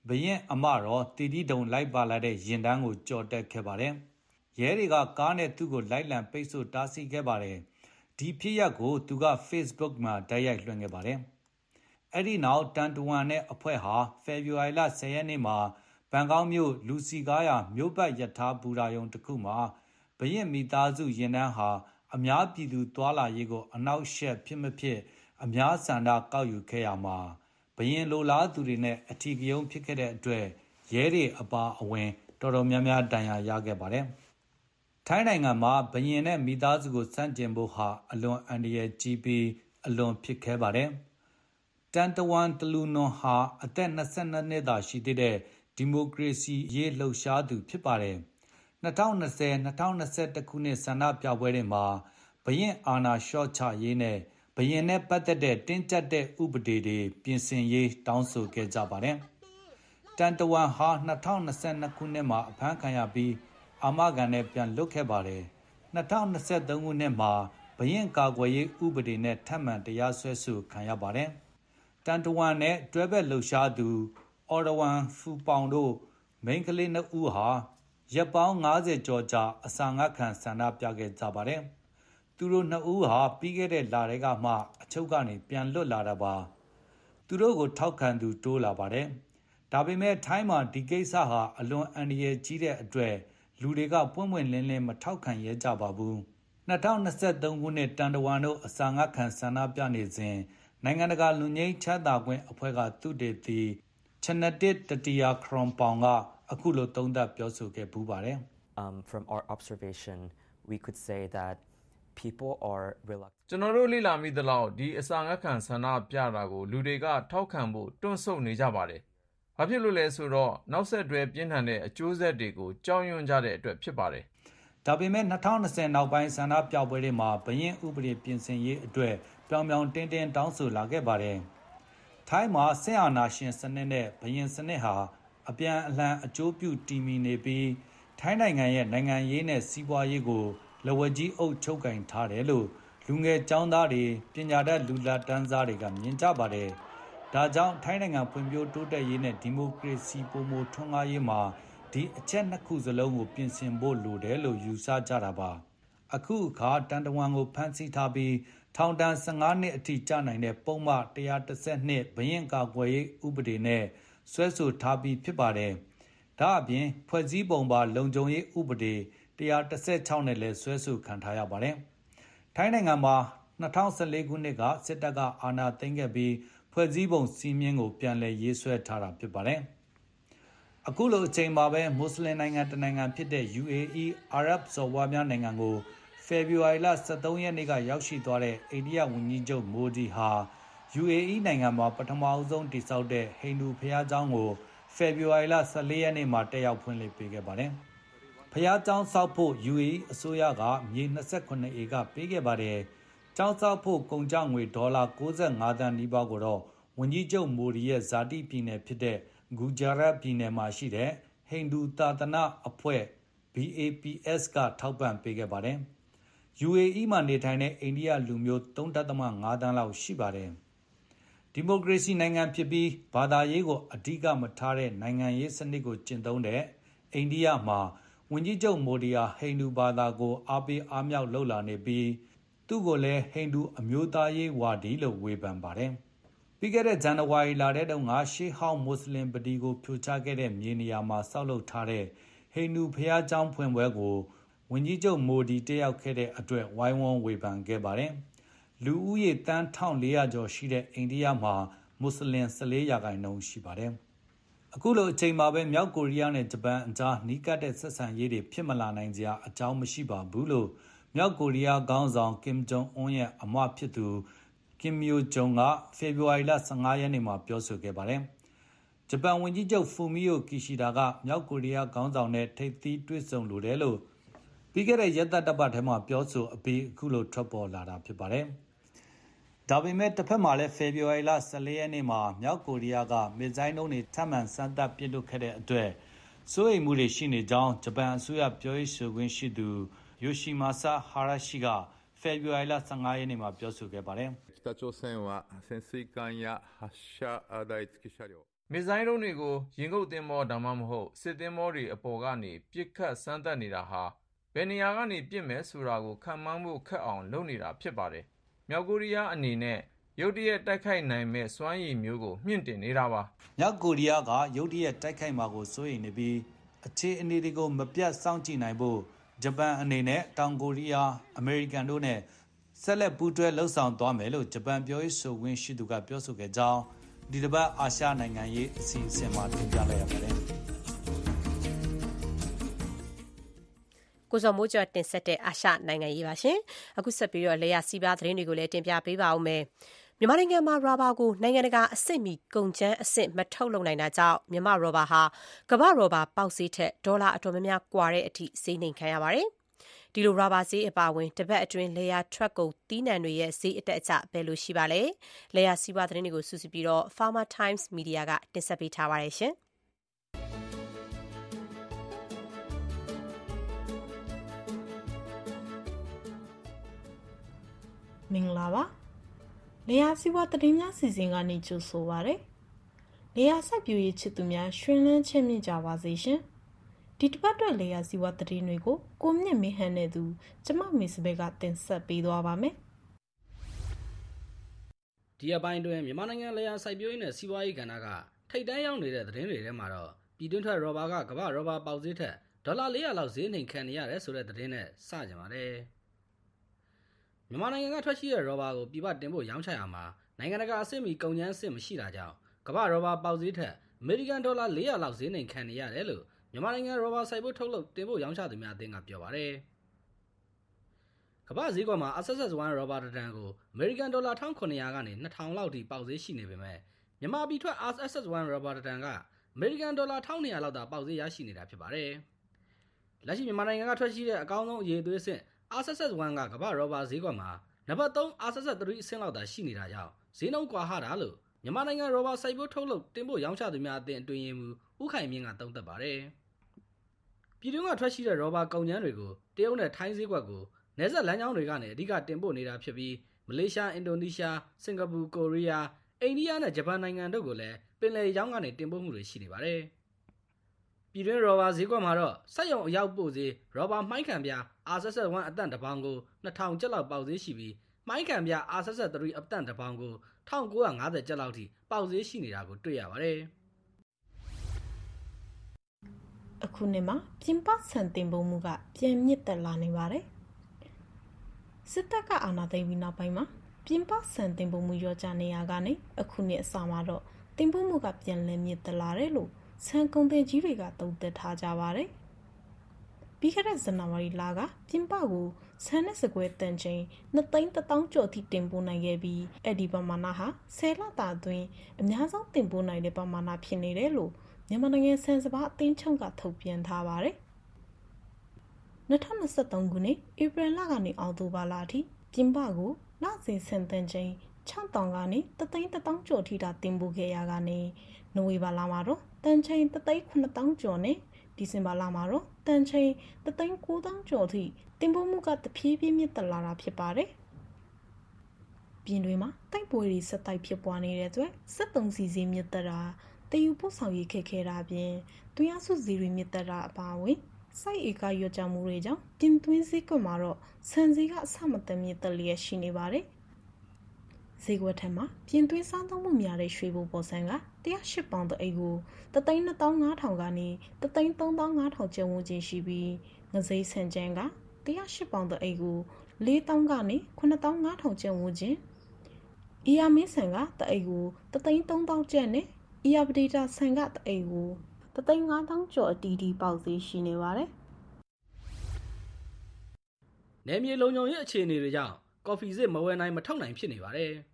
ဘရင်အမတော်တီတီတုံလိုက်ပါလာတဲ့ရင်တန်းကိုကြော်တက်ခဲ့ပါတယ်။ရဲတွေကကားနဲ့သူ့ကိုလိုက်လံပိတ်ဆို့တားဆီးခဲ့ပါတယ်။ ဒီဖြစ်ရပ်ကို သူက Facebook မှာ တိုက်ရိုက်လွှင့်ခဲ့ပါတယ်။အဲဒီနောက် တန်တဝမ်နဲ့အဖွဲ့ဟာ ဖေဖော်ဝါရီလ10ရက်နေ့မှာ ဘန်ကောက်မြို့ လူစီကားရာ မြို့ပတ်ရထားဘူရာယုံတစ်ခုမှာဘရင်မိသားစုရင်တန်းဟာ အများပြည်သူသွာလာရေးကို အနောက်ရှက်ဖြစ်မဖြစ် အများဆန္ဒကောက်ယူခဲ့ရမှာဘရင်လိုလားသူတွေနဲ့အထီးကယုံဖြစ်ခဲ့တဲ့အတွက် ရဲတွေအပါအဝင် တော်တော်များများ ဒဏ်ရာရခဲ့ပါတယ်။ ထိုင်းနိုင်ငံမှာ ဘုရင်နဲ့ မိသားစုကို ဆန့်ကျင်ဖို့ဟာ အလွန်အန္တရာယ်ကြီးပြီး အလွန်ဖြစ်ခဲပါတယ်။တန်တဝမ် တလူနွန်ဟာ အသက် ၂၂ နှစ်သာရှိသေးတဲ့ ဒီမိုကရေစီရေး လှုပ်ရှားသူဖြစ်ပါတယ်။၂၀၂၀-၂၀၂၁ ခုနှစ် ဆန္ဒပြပွဲတွေမှာ ဘုရင့်အာဏာလျှော့ချရေးနဲ့ ဘုရင်နဲ့ပတ်သက်တဲ့ တင်းကျပ်တဲ့ ဥပဒေတွေ ပြင်ဆင်ရေး တောင်းဆိုခဲ့ကြပါတယ်။တန်တဝမ်ဟာ ၂၀၂၂ ခုနှစ်မှာ အဖမ်းခံရပြီး အာမခံနဲ့ပြန်လွတ်ခဲ့ပါတယ်။၂၀၂၃ခုနှစ်မှာဘုရင့်ကာကွယ်ရေးဥပဒေနဲ့ထပ်မံတရားစွဲဆိုခံရပါတယ်။တန်တဝမ်နဲ့တွဲဘက်လှုပ်ရှားသူအော်ဒဝမ်ဖူပေါင်တို့မိန်းကလေးနှစ်ဦးဟာရက်ပေါင်း၅၀ကျော်ကြာအစာငတ်ခံဆန္ဒပြခဲ့ကြပါတယ်။သူတို့နှစ်ဦးဟာပြီးခဲ့တဲ့လထဲကမှအချုပ်ကနေပြန်လွတ်လာတာပါ။သူတို့ကိုထောက်ခံသူတိုးလာပါတယ်။ဒါပေမဲ့ထိုင်းမှာဒီကိစ္စဟာအလွန်အန္တရာယ်ကြီးတဲ့အတွက် လူတွေကပွင့်ပွင့်လင်းလင်းမထောက်ခံရဲကြပါဘူး။၂၀၂၃ခုနှစ်တန်တဝမ်တို့အစာငတ်ခံဆန္ဒပြနေစဉ်နိုင်ငံတကာလွတ်ငြိမ်းချမ်းသာခွင့်အဖွဲ့ကသုတေသီ Chanatit Tatiakrornpong ကအခုလိုသုံးသပ်ပြောဆိုခဲ့ဖူးပါတယ်။ From our observation we could say that people are reluctant ကျွန်တော်တို့လေ့လာမိသလောက်ဒီအစာငတ်ခံဆန္ဒပြတာကိုလူတွေကထောက်ခံဖို့တွန့်ဆုတ်နေကြပါတယ်။ ဘာဖြစ်လို့လဲဆိုတော့ နောက်ဆက်တွဲ ပြင်းထန်တဲ့ အကျိုးဆက်တွေကို ကြောက်ရွံ့ကြတဲ့အတွက် ဖြစ်ပါတယ်။ဒါပေမဲ့ ၂၀၂၀ နောက်ပိုင်း ဆန္ဒပြပွဲတွေမှာ ဘုရင့်ဥပဒေပြင်ဆင်ရေးအတွက် ပြောင်ပြောင်တင်းတင်း တောင်းဆိုလာခဲ့ပါတယ်။ထိုင်းမှာ စစ်အာဏာရှင်စနစ်နဲ့ ဘုရင်စနစ်ဟာ အပြန်အလှန် အကျိုးပြု တည်မြဲနေပြီး ထိုင်းနိုင်ငံရဲ့ နိုင်ငံရေးနဲ့ စီးပွားရေးကို လက်ဝါးကြီးအုပ် ချုပ်ကိုင်ထားတယ်လို့ လူငယ်ကျောင်းသားတွေ၊ပညာတတ် လူလတ်တန်းစားတွေက မြင်ကြပါတယ်။ ဒါကြောင့်ထိုင်းနိုင်ငံဖွံ့ဖြိုးတိုးတက်ရေးနဲ့ဒီမိုကရေစီပိုမိုထွန်းကားရေးမှာဒီအချက်နှစ်ခုစလုံးကိုပြင်ဆင်ဖို့လိုတယ်လို့ယူဆကြတာပါ။အခုအခါတန်တဝမ်ကိုဖမ်းဆီးထားပြီးထောင်ဒဏ်၁၅နှစ်အထိကျနိုင်တဲ့ပုဒ်မ၁၁၂ဘုရင့်ကာကွယ်ရေးဥပဒေနဲ့စွဲဆိုထားပြီးဖြစ်ပါတယ်။ဒါ့အပြင်ဖွဲ့စည်းပုံပါလုံခြုံရေးဥပဒေ၁၁၆နဲ့လည်းစွဲဆိုခံထားရပါတယ်။ထိုင်းနိုင်ငံမှာ၂၀၁၄ခုနှစ်ကစစ်တပ်ကအာဏာသိမ်းခဲ့ပြီး ဖွဲ့စည်းပုံစည်းမျဉ်းကိုပြန်လည်ရေးဆွဲထားတာဖြစ်ပါတယ်။အခုလိုအချိန်မှာပဲမွတ်ဆလင်နိုင်ငံတနိုင်ငံဖြစ်တဲ့ UAE အာရပ်စော်ဘွားများနိုင်ငံကိုဖေဖော်ဝါရီလ၁၃ရက်နေ့ကရောက်ရှိသွားတဲ့အိန္ဒိယဝန်ကြီးချုပ်မိုဒီဟာ UAE နိုင်ငံမှာပထမဆုံးတည်ဆောက်တဲ့ဟိန္ဒူဘုရားကျောင်းကိုဖေဖော်ဝါရီလ၁၄ရက်နေ့မှာတက်ရောက်ဖွင့်လှစ်ပေးခဲ့ပါတယ်။ဘုရားကျောင်းဆောက်ဖို့ UAE အစိုးရကမြေ၂၇ဧကပေးခဲ့ပါတယ်။ ကျောင်းဆောက်ဖို့ ကုန်ကျငွေ ဒေါ်လာ ၉၅ သန်းနီးပါးကိုတော့ ဝန်ကြီးချုပ်မိုဒီရဲ့ ဇာတိပြည်နယ်ဖြစ်တဲ့ ဂူဂျာရတ်ပြည်နယ်မှာရှိတဲ့ ဟိန္ဒူသာသနာအဖွဲ့ BAPS က ထောက်ပံ့ပေးခဲ့ပါတယ်။ UAE မှာနေထိုင်တဲ့ အိန္ဒိယလူမျိုး ၃.၅ သန်းလောက်ရှိပါတယ်။ဒီမိုကရေစီနိုင်ငံဖြစ်ပြီး ဘာသာရေးကို အဓိကမထားတဲ့ နိုင်ငံရေးစနစ်ကို ကျင့်သုံးတဲ့ အိန္ဒိယမှာ ဝန်ကြီးချုပ်မိုဒီဟာ ဟိန္ဒူဘာသာကို အားပေးအားမြှောက်လုပ်လာနေပြီး သူ့ကိုလည်းဟိန္ဒူအမျိုးသားရေးဝါဒီလို့ဝေဖန်ပါတယ်။ပြီးခဲ့တဲ့ဇန်နဝါရီလထဲတုန်းကရှေးဟောင်းမွတ်ဆလင်ဗလီကိုဖြိုချခဲ့တဲ့မြေနေရာမှာဆောက်လုပ်ထားတဲ့ဟိန္ဒူဘုရားကျောင်းဖွင့်ပွဲကိုဝန်ကြီးချုပ်မိုဒီတက်ရောက်ခဲ့တဲ့အတွက်ဝိုင်းဝန်းဝေဖန်ခဲ့ပါတယ်။လူဦးရေသန်း၁၄၀၀ကျော်ရှိတဲ့အိန္ဒိယမှာမွတ်ဆလင်၁၄ရာခိုင်နှုန်းရှိပါတယ်။အခုလိုအချိန်မှာပဲမြောက်ကိုရီးယားနဲ့ဂျပန်အကြားနီးကပ်တဲ့ဆက်ဆံရေးတွေဖြစ်မလာနိုင်စရာအကြောင်းမရှိပါဘူးလို့ မြောက်ကိုရီးယားခေါင်းဆောင် ကင်ဂျုံအွန်းရဲ့အမဖြစ်သူ ကင်ယိုဂျုံက ဖေဖော်ဝါရီလ ၁၅ ရက်နေ့မှာ ပြောဆိုခဲ့ပါတယ်။ဂျပန်ဝန်ကြီးချုပ်ဖူမီယိုကီရှီဒါကမြောက်ကိုရီးယားခေါင်းဆောင်နဲ့ ထိပ်သီးတွေ့ဆုံလိုတယ်လို့ ပြီးခဲ့တဲ့ ရက်သတ္တပတ်ထဲမှာ ပြောဆိုအပြီး အခုလို ထွက်ပေါ်လာတာဖြစ်ပါတယ်။ဒါပေမဲ့တစ်ဖက်မှာလည်း ဖေဖော်ဝါရီလ ၁၄ ရက်နေ့မှာ မြောက်ကိုရီးယားက မစ်ဇိုင်းဒုံးတွေ ထပ်မံစမ်းသပ်ပစ်လွှတ်ခဲ့တဲ့အတွက် စိုးရိမ်မှုတွေရှိနေကြောင်း ဂျပန်အစိုးရပြောရေးဆိုခွင့်ရှိသူ ယိုရှီမာဆာဟာရရှိကဖေဖော်ဝါရီလ၁၅ရက်နေ့မှာပြောဆိုခဲ့ပါတယ်။北朝鮮は潜水艦や発射台付き車両မစ်ဇိုင်းဒုံးတွေကိုရင်ငုတ်သင်္ဘောဒါမှမဟုတ်စစ်သင်္ဘောတွေအပေါ်ကနေပစ်ခတ်စမ်းသပ်နေတာဟာဘယ်နေရာကနေပစ်မယ်ဆိုတာကိုခန့်မှန်းဖို့ခက်အောင်လုပ်နေတာဖြစ်ပါတယ်။မြောက်ကိုရီးယားအနေနဲ့ရုတ်တရက်တိုက်ခိုက်နိုင်မယ့်စွမ်းရည်မျိုးကိုမြှင့်တင်နေတာပါ။မြောက်ကိုရီးယားကရုတ်တရက်တိုက်ခိုက်မှာကိုစိုးရိမ်နေပြီးအခြေအနေတွေကိုမပြတ်စောင့်ကြည့်နိုင်ဖို့ ဂျပန်အနေနဲ့တောင်ကိုရီးယား၊အမေရိကန်တို့နဲ့ဆက်လက်ပူးတွဲလှုပ်ဆောင်သွားမယ်လို့ဂျပန်ပြောရေးဆိုခွင့်ရှိသူကပြောဆိုခဲ့ကြောင်းဒီတစ်ပတ်အာရှနိုင်ငံရေးအစီအစဉ်မှာတင်ပြလိုက်ရပါတယ်။ကိုဇော်မိုးကျော်တင်ဆက်တဲ့အာရှနိုင်ငံရေးပါရှင်အခုဆက်ပြီးတော့လေယာစီးပါသတင်းတွေကိုလည်းတင်ပြပေးပါဦးမယ် မြန်မာနိုင်ငံမှာ ရာဘာကို နိုင်ငံတကာအဆင့်မီ ကုန်ကျန်းအဆင့် မထုတ်လုပ်နိုင်တာကြောင့် မြန်မာရာဘာဟာ ကမ္ဘာရာဘာပေါက်ဈေးထက် ဒေါ်လာအတော်များများ ကွာတဲ့အထိ ဈေးနှိမ်ခံရပါတယ်။ဒီလို ရာဘာဈေးအပါဝင် တပတ်အတွင်းလေယာထွက်ကုန်တီးနှံတွေရဲ့ ဈေးအတက်အကျ ဘယ်လိုရှိပါလဲ။လေယာစီးပွားသတင်းတွေကို စုစည်းပြီးတော့ Farmer Times Media ကတင်ဆက်ပေးထားပါတယ်ရှင်။မင်္ဂလာပါ လေယာစီးပွားသတင်းများစီစဉ်ကနေကြိုဆိုပါရစေလေယာစိုက်ပျိုးရေးချစ်သူများရှင်လန်းချစ်မြင့်ကြပါစေရှင်ဒီတစ်ပတ်အတွက်လေယာစီးပွားသတင်းတွေကိုကိုမြင့်မင်းဟန်နဲ့သူကျမမေစဘဲကတင်ဆက်ပေးသွားပါမယ်ဒီအပိုင်းတွင်မြန်မာနိုင်ငံလေယာစိုက်ပျိုးရေးနဲ့စီးပွားရေးကဏ္ဍကထိတ်တန်းရောက်နေတဲ့သတင်းတွေထဲမှာတော့ပြည်တွင်းထွက်ရော်ဘာကကမ္ဘာရော်ဘာပေါက်ဈေးထက်ဒေါ်လာ400လောက်ဈေးနှိမ်ခံနေရတယ်ဆိုတဲ့သတင်းနဲ့စကြပါတယ်။ မြန်မာနိုင်ငံကထွက်ရှိတဲ့ရောဘာကိုပြည်ပတင်ဖို့ရောင်းချရမှာနိုင်ငံတကာအဆင့်မီကုန်ကျန်းအဆင့်မရှိတာကြောင့်ကမ္ဘာရောဘာပေါက်ဈေးထက်အမေရိကန်ဒေါ်လာ400လောက်ဈေးနှိမ်ခံနေရတယ်လို့မြန်မာနိုင်ငံရောဘာစိုက်ဖို့ထုတ်လုပ်တင်ဖို့ရောင်းချသူများအသင်းကပြောပါတယ်။ကမ္ဘာဈေးကွက်မှာ SSS1 ရောဘာတန်ကိုအမေရိကန်ဒေါ်လာ1900ကနေ2000လောက်ထိပေါက်ဈေးရှိနေပေမဲ့မြန်မာပြည်ထွက် SSS1 ရောဘာတန်ကအမေရိကန်ဒေါ်လာ1200လောက်သာပေါက်ဈေးရရှိနေတာဖြစ်ပါတယ်။လက်ရှိမြန်မာနိုင်ငံကထွက်ရှိတဲ့အကောင်းဆုံးအရေးသွေးဆင့် RSS1 ကကမ္ဘာရောဘာဈေးကွက်မှာနံပါတ်3 RSS3 အဆင့်လောက်သာရှိနေတာကြောင့်ဈေးနှုန်းကွာဟတာလို့မြန်မာနိုင်ငံရောဘာစိုက်ဖို့ထုတ်လုပ်တင်ဖို့ရောင်းချသူများအသင်းအတွင်းရင်မူဥခိုင်မြင့်ကသုံးသပ်ပါတယ်။ပြည်တွင်းကထွက်ရှိတဲ့ရောဘာကုန်ကျန်းတွေကိုတရုတ်နဲ့ထိုင်းဈေးကွက်ကိုနယ်စပ်လမ်းကြောင်းတွေကနေအဓိကတင်ပို့နေတာဖြစ်ပြီးမလေးရှား၊အင်ဒိုနီးရှား၊စင်ကာပူ၊ကိုရီးယား၊အိန္ဒိယနဲ့ဂျပန်နိုင်ငံတို့ကိုလည်းပင်လယ်ရောင်းကနေတင်ပို့မှုတွေရှိနေပါတယ်။ပြည်တွင်းရော်ဘာဈေးကွက်မှာတော့စက်ရုံအရောက်ပို့ဈေးရော်ဘာမှိုင်းခံပြ R71 အတန့်တစ်ပေါင်ကို2000ကျပ်လောက်ပေါက်ဈေးရှိပြီးမှိုင်းခံပြ R73 အတန့်တစ်ပေါင်ကို1950ကျပ်လောက်ထိပေါက်ဈေးရှိနေတာကိုတွေ့ရပါတယ်အခုနှစ်မှာပြင်ပဆန်တင်ပုံမှုကပြန်မြင့်တက်လာနေပါတယ်စစ်တပ်ကအာဏာသိမ်းပြီးနောက်ပိုင်းမှာပြင်ပဆန်တင်ပုံမှုရောကြနေရကနေအခုနှစ်အစမှာတော့တင်ပုံမှုကပြန်လည်မြင့်တက်လာတယ်လို့ဆန်ကုန်တင်ကြီးတွေကတုံ့တက်ထားကြပါတယ်။ ပြီးခဲ့တဲ့ဇန်နဝါရီလကပြင်ပကိုဆန်နဲ့စကွဲတန်ချိန်2သိန်း1000ကျော်ထိတင်ပို့နိုင်ခဲ့ပြီးအဲ့ဒီပမာဏဟာ10လတာအတွင်းအများဆုံးတင်ပို့နိုင်တဲ့ပမာဏဖြစ်နေတယ်လို့မြန်မာနိုင်ငံဆန်စပါးအသင်းချုပ်ကထုတ်ပြန်ထားပါတယ်။2023ခုနှစ်ဧပြီလကနေအောက်တိုဘာလအထိပြင်ပကိုလစဉ်ဆန်တန်ချိန်6000ကနေ3သိန်း1000ကျော်ထိတာတင်ပို့ခဲ့ရကနေနိုဝင်ဘာလမှာတော့တန်ချိန်3,900ကျော်နဲ့ဒီဇင်ဘာလမှာတော့ တန်ချိန်3,900ကျော်ထိတင်ပို့မှုကတဖြည်းဖြည်းမြင့်တက်လာတာဖြစ်ပါတယ်။ပြင်တွင်မှာတိုက်ပွဲတွေဆက်တိုက်ဖြစ်ပွားနေတဲ့အတွက်73စီစီမြင့်တက်တာတယူပို့ဆောင်ရေးခက်ခဲတာပြင်တွင်းအဆုစီတွေမြင့်တက်တာအပါအဝင်စိုက်ဧကရွက်ကြမှုတွေကြောင့်ပြင်သွင်းစည်းကွက်မှာတော့ဆန်စည်းကအဆမတန်မြင့်တက်လျက်ရှိနေပါတယ်။ဈေးကွက်ထက်မှာပြင်သွင်းစားသုံးမှုများတဲ့ရွှေဘိုပေါ်ဆန်က 108ပေါင်တအိတ်ကို3,2500ကနေ3,3500ကျပ်ဝန်းကျင်ရှိပြီးငစိမ့်ဆန်ကြမ်းက108ပေါင်တအိတ်ကို4,000ကနေ9,5000ကျပ်ဝန်းကျင်အီယာမင်းဆန်ကတအိတ်ကို3,3000ကျပ်နဲ့အီယာပဒေတာဆန်ကတအိတ်ကို3,5000ကျော်အတီးတီးပေါက်ဈေးရှိနေပါတယ်။နယ်မြေလုံခြုံရေးအခြေအနေတွေကြောင့်ကော်ဖီစစ်မဝယ်နိုင်မထုတ်နိုင်ဖြစ်နေပါတယ်။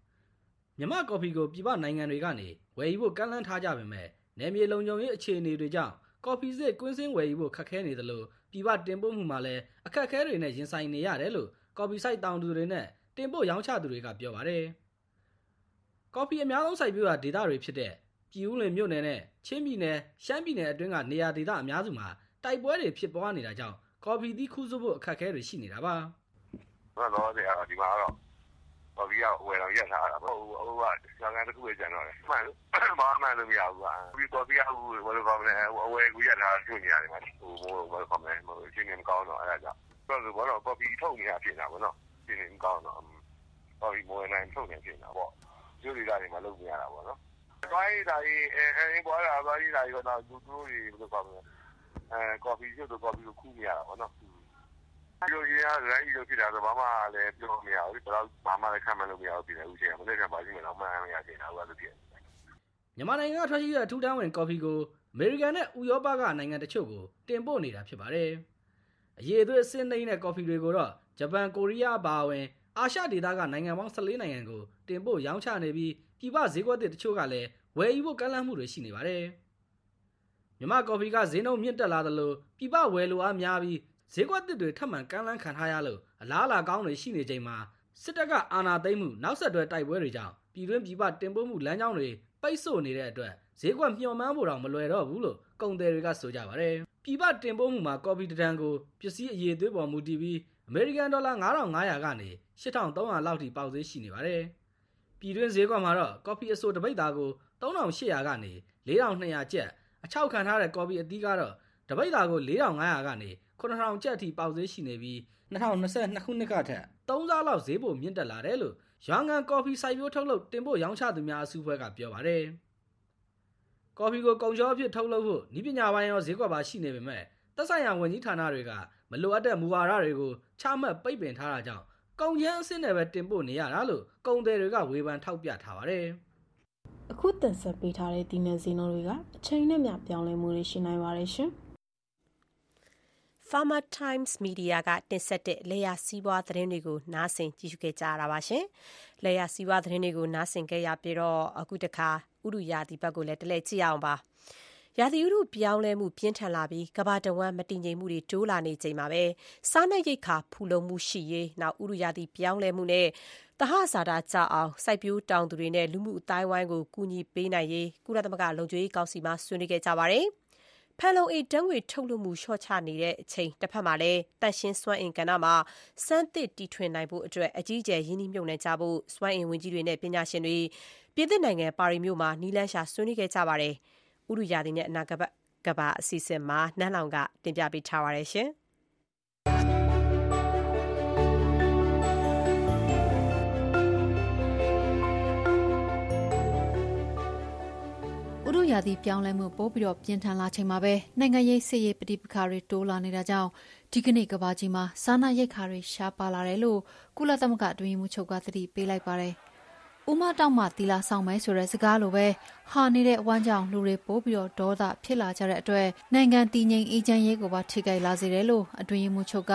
မြမကော်ဖီကိုပြည်ပနိုင်ငံတွေကနေဝယ်ယူဖို့ကန့်လန့်ထားကြပေမဲ့နယ်မြေလုံခြုံရေးအခြေအနေတွေကြောင့်ကော်ဖီစစ်ကွင်းစင်းဝယ်ယူဖို့ခက်ခဲနေသလိုပြည်ပတင်ပို့မှုမှာလည်းအခက်အခဲတွေနဲ့ရင်ဆိုင်နေရတယ်လို့ကော်ဖီစိုက်တောင်သူတွေနဲ့တင်ပို့ရောင်းချသူတွေကပြောပါတယ်။ကော်ဖီအများဆုံးစိုက်ပျိုးရာဒေသတွေဖြစ်တဲ့ပြည်ဦးလွင်မြို့နယ်နဲ့ချင်းပြည်နယ်ရှမ်းပြည်နယ်အတွင်းကနေရာဒေသအများစုမှာတိုက်ပွဲတွေဖြစ်ပွားနေတာကြောင့်ကော်ဖီသီးခူးစုဖို့အခက်အခဲတွေရှိနေတာပါ။ဘာလို့လဲဒီမှာတော့ ဘာပြီးတော့ဝယ်တော့ရက်ထားတာပေါ့ဟိုဟိုကဆံကန်တစ်ခုပဲကျန်တော့တယ်မှန်ဘာမှလို့မရဘူးကွာပြီးတော့ပြီးတော့ဘယ်လိုကောင်းလဲအဝယ်ကူရက်ထားကျွနေရတယ်မှာဟိုဘယ်လိုကောင်းလဲဟိုရှင်းနေမကောင်းတော့အဲ့ဒါကြောင့်ဘာလို့ဘောတော့ကော်ဖီထုတ်နေရဖြစ်နေတာပေါ့နော်ရှင်းနေမကောင်းတော့ကော်ဖီမဝယ်နိုင်ထုတ်နေဖြစ်နေတာပေါ့ကျိုးတွေကတွေမှာလုပ်နေရတာပေါ့နော်သွားရတာကြီးအဲအဲပေါ်လာသွားရတာကြီးကတော့သူတို့တွေဘယ်လိုကောင်းလဲအဲကော်ဖီကျိုးတော့ကော်ဖီကိုခူးနေရတာပေါ့နော် ဒီလိုရရရိုင်းလိုဖြစ်တာဆိုဘာမှလည်းပြောမရဘူးဘယ်တော့ဘာမှလည်းခံမလို့မရဘူးပြည်ဦးချင်းမနေ့ကပါရှိမလားမှန်မရချင်တာဟုတ်လို့ဖြစ်မြန်မာနိုင်ငံကထွက်ရှိတဲ့အထူးတန်းဝင်ကော်ဖီကိုအမေရိကန်နဲ့ဥရောပကနိုင်ငံတချို့ကိုတင်ပို့နေတာဖြစ်ပါတယ်အရေးအသွေးအဆင့်နှိမ့်တဲ့ကော်ဖီတွေကိုတော့ဂျပန်ကိုရီးယားအပါအဝင်အာရှဒေသကနိုင်ငံပေါင်း14နိုင်ငံကိုတင်ပို့ရောင်းချနေပြီးပြည်ပဈေးကွက်တွေတချို့ကလည်းဝယ်ယူဖို့ကမ်းလှမ်းမှုတွေရှိနေပါတယ်။မြမကော်ဖီကဈေးနှုန်းမြင့်တက်လာသလိုပြည်ပဝယ်လိုအားများပြီး ဈေးကွက်တစ်တွေထပ်မံကမ်းလှမ်းခံထားရလို့အလားအလာကောင်းတွေရှိနေချိန်မှာစစ်တပ်ကအာဏာသိမ်းမှုနောက်ဆက်တွဲတိုက်ပွဲတွေကြောင့်ပြည်တွင်းပြည်ပတင်ပို့မှုလမ်းကြောင်းတွေပိတ်ဆို့နေတဲ့အတွက်ဈေးကွက်မျှော်မှန်းဖို့တော့မလွယ်တော့ဘူးလို့ကုန်သည်တွေကဆိုကြပါတယ်။ပြည်ပတင်ပို့မှုမှာကော်ဖီတံကိုပစ္စည်းအရေးသွေးပေါ်မူတည်ပြီးအမေရိကန်ဒေါ်လာ9500ကနေ8300လောက်ထိပေါက်ဈေးရှိနေပါတယ်။ပြည်တွင်းဈေးကွက်မှာတော့ကော်ဖီအဆိုတပိတ်သားကို3800ကနေ4200ကျပ်အချောက်ခံထားတဲ့ကော်ဖီအသီးကတော့တပိတ်သားကို4500ကနေ 9000ကျပ်အထိပေါက်ဈေးရှိနေပြီး2022ခုနှစ်ကထက်3ဆလောက်ဈေးပိုမြင့်တက်လာတယ်လို့ရွာငံကော်ဖီစိုက်ပျိုးထုတ်လုပ်တင်ပို့ရောင်းချသူများအစုအဖွဲ့ကပြောပါတယ်။ကော်ဖီကိုကုန်ချောအဖြစ်ထုတ်လုပ်ဖို့ဤပညာပိုင်းရောဈေးကွက်ပါရှိနေပေမဲ့သက်ဆိုင်ရာဝန်ကြီးဌာနတွေကမလိုအပ်တဲ့မူဝါဒတွေကိုချမှတ်ပိတ်ပင်ထားတာကြောင့်ကုန်ကျန်းအဆင့်နဲ့ပဲတင်ပို့နေရတာလို့ကုန်သည်တွေကဝေဖန်ထောက်ပြထားပါတယ်။အခုတင်ဆက်ပေးထားတဲ့ဒီနယ်စည်းနှုန်းတွေကအချိန်နဲ့မျှပြောင်းလဲမှုတွေရှိနိုင်ပါတယ်ရှင်။ Farmer Times Media ကတင်ဆက်တဲ့လေယာစီးပွားသတင်းတွေကို နားဆင်ကြည့်ရှုခဲ့ကြရတာပါရှင်။လေယာစီးပွားသတင်းတွေကိုနားဆင်ခဲ့ရပြီးတော့အခုတခါဥရုယာဒီဘက်ကိုလည်းတလဲကြည့်အောင်ပါ။ရာသီဥတုပြောင်းလဲမှုပြင်းထန်လာပြီးကမ္ဘာတဝန်းမတည်ငြိမ်မှုတွေတိုးလာနေချိန်မှာပဲစားနပ်ရိက္ခာဖူလုံမှုရှိရေးနောက်ဥရုယာဒီပြောင်းလဲမှုနဲ့သဟဇာတာကြအောင်စိုက်ပျိုးတောင်သူတွေနဲ့လူမှုအတိုင်းဝိုင်းကိုကူညီပေးနိုင်ရေးကုလသမဂ္ဂလုံခြုံရေးကောင်စီမှာဆွေးနွေးခဲ့ကြပါတယ်။ ဖန်လုံအိမ်ဓာတ်ငွေ့ထုတ်လွှတ်မှု လျှော့ချနေတဲ့အချိန်တဖက်မှာလည်း သန့်ရှင်းစွမ်းအင်ကဏ္ဍမှာ ဆန်းသစ်တီထွင်နိုင်ဖို့အတွက်အကြီးအကျယ် ရင်းနှီးမြှုပ်နှံကြဖို့ စွမ်းအင်ဝန်ကြီးတွေနဲ့ ပညာရှင်တွေ ပြင်သစ်နိုင်ငံ ပါရီမြို့မှာ နည်းလမ်းရှာ ဆွေးနွေးခဲ့ကြပါတယ်။ဥတုရာသီနဲ့ အနာဂတ် ကမ္ဘာ အစီအစဉ်မှာ နန်းလောင်ကတင်ပြပေးထားပါတယ် ရှင်။ရာသီပြောင်းလဲမှုပိုပြီးတော့ပြင်းထန်လာချိန်မှာပဲနိုင်ငံရေးစစ်ရေးပဋိပက္ခတွေတိုးလာနေတာကြောင့်ဒီကနေ့ကဘာကြီးမှာစားနပ်ရိက္ခာတွေရှားပါလာတယ်လို့ကုလသမဂ္ဂအတွင်းမှုချုပ်ကသတိပေးလိုက်ပါတယ်။ဥမတောက်မှတီလာဆောင်မယ်ဆိုတဲ့စကားလိုပဲဟာနေတဲ့ဝမ်းကြောင်လူတွေပိုးပြီးတော့ဒေါသဖြစ်လာကြတဲ့အတွက်နိုင်ငံတည်ငြိမ်အေးချမ်းရေးကိုပါထိခိုက်လာစေတယ်လို့အတွင်းမှုချုပ်က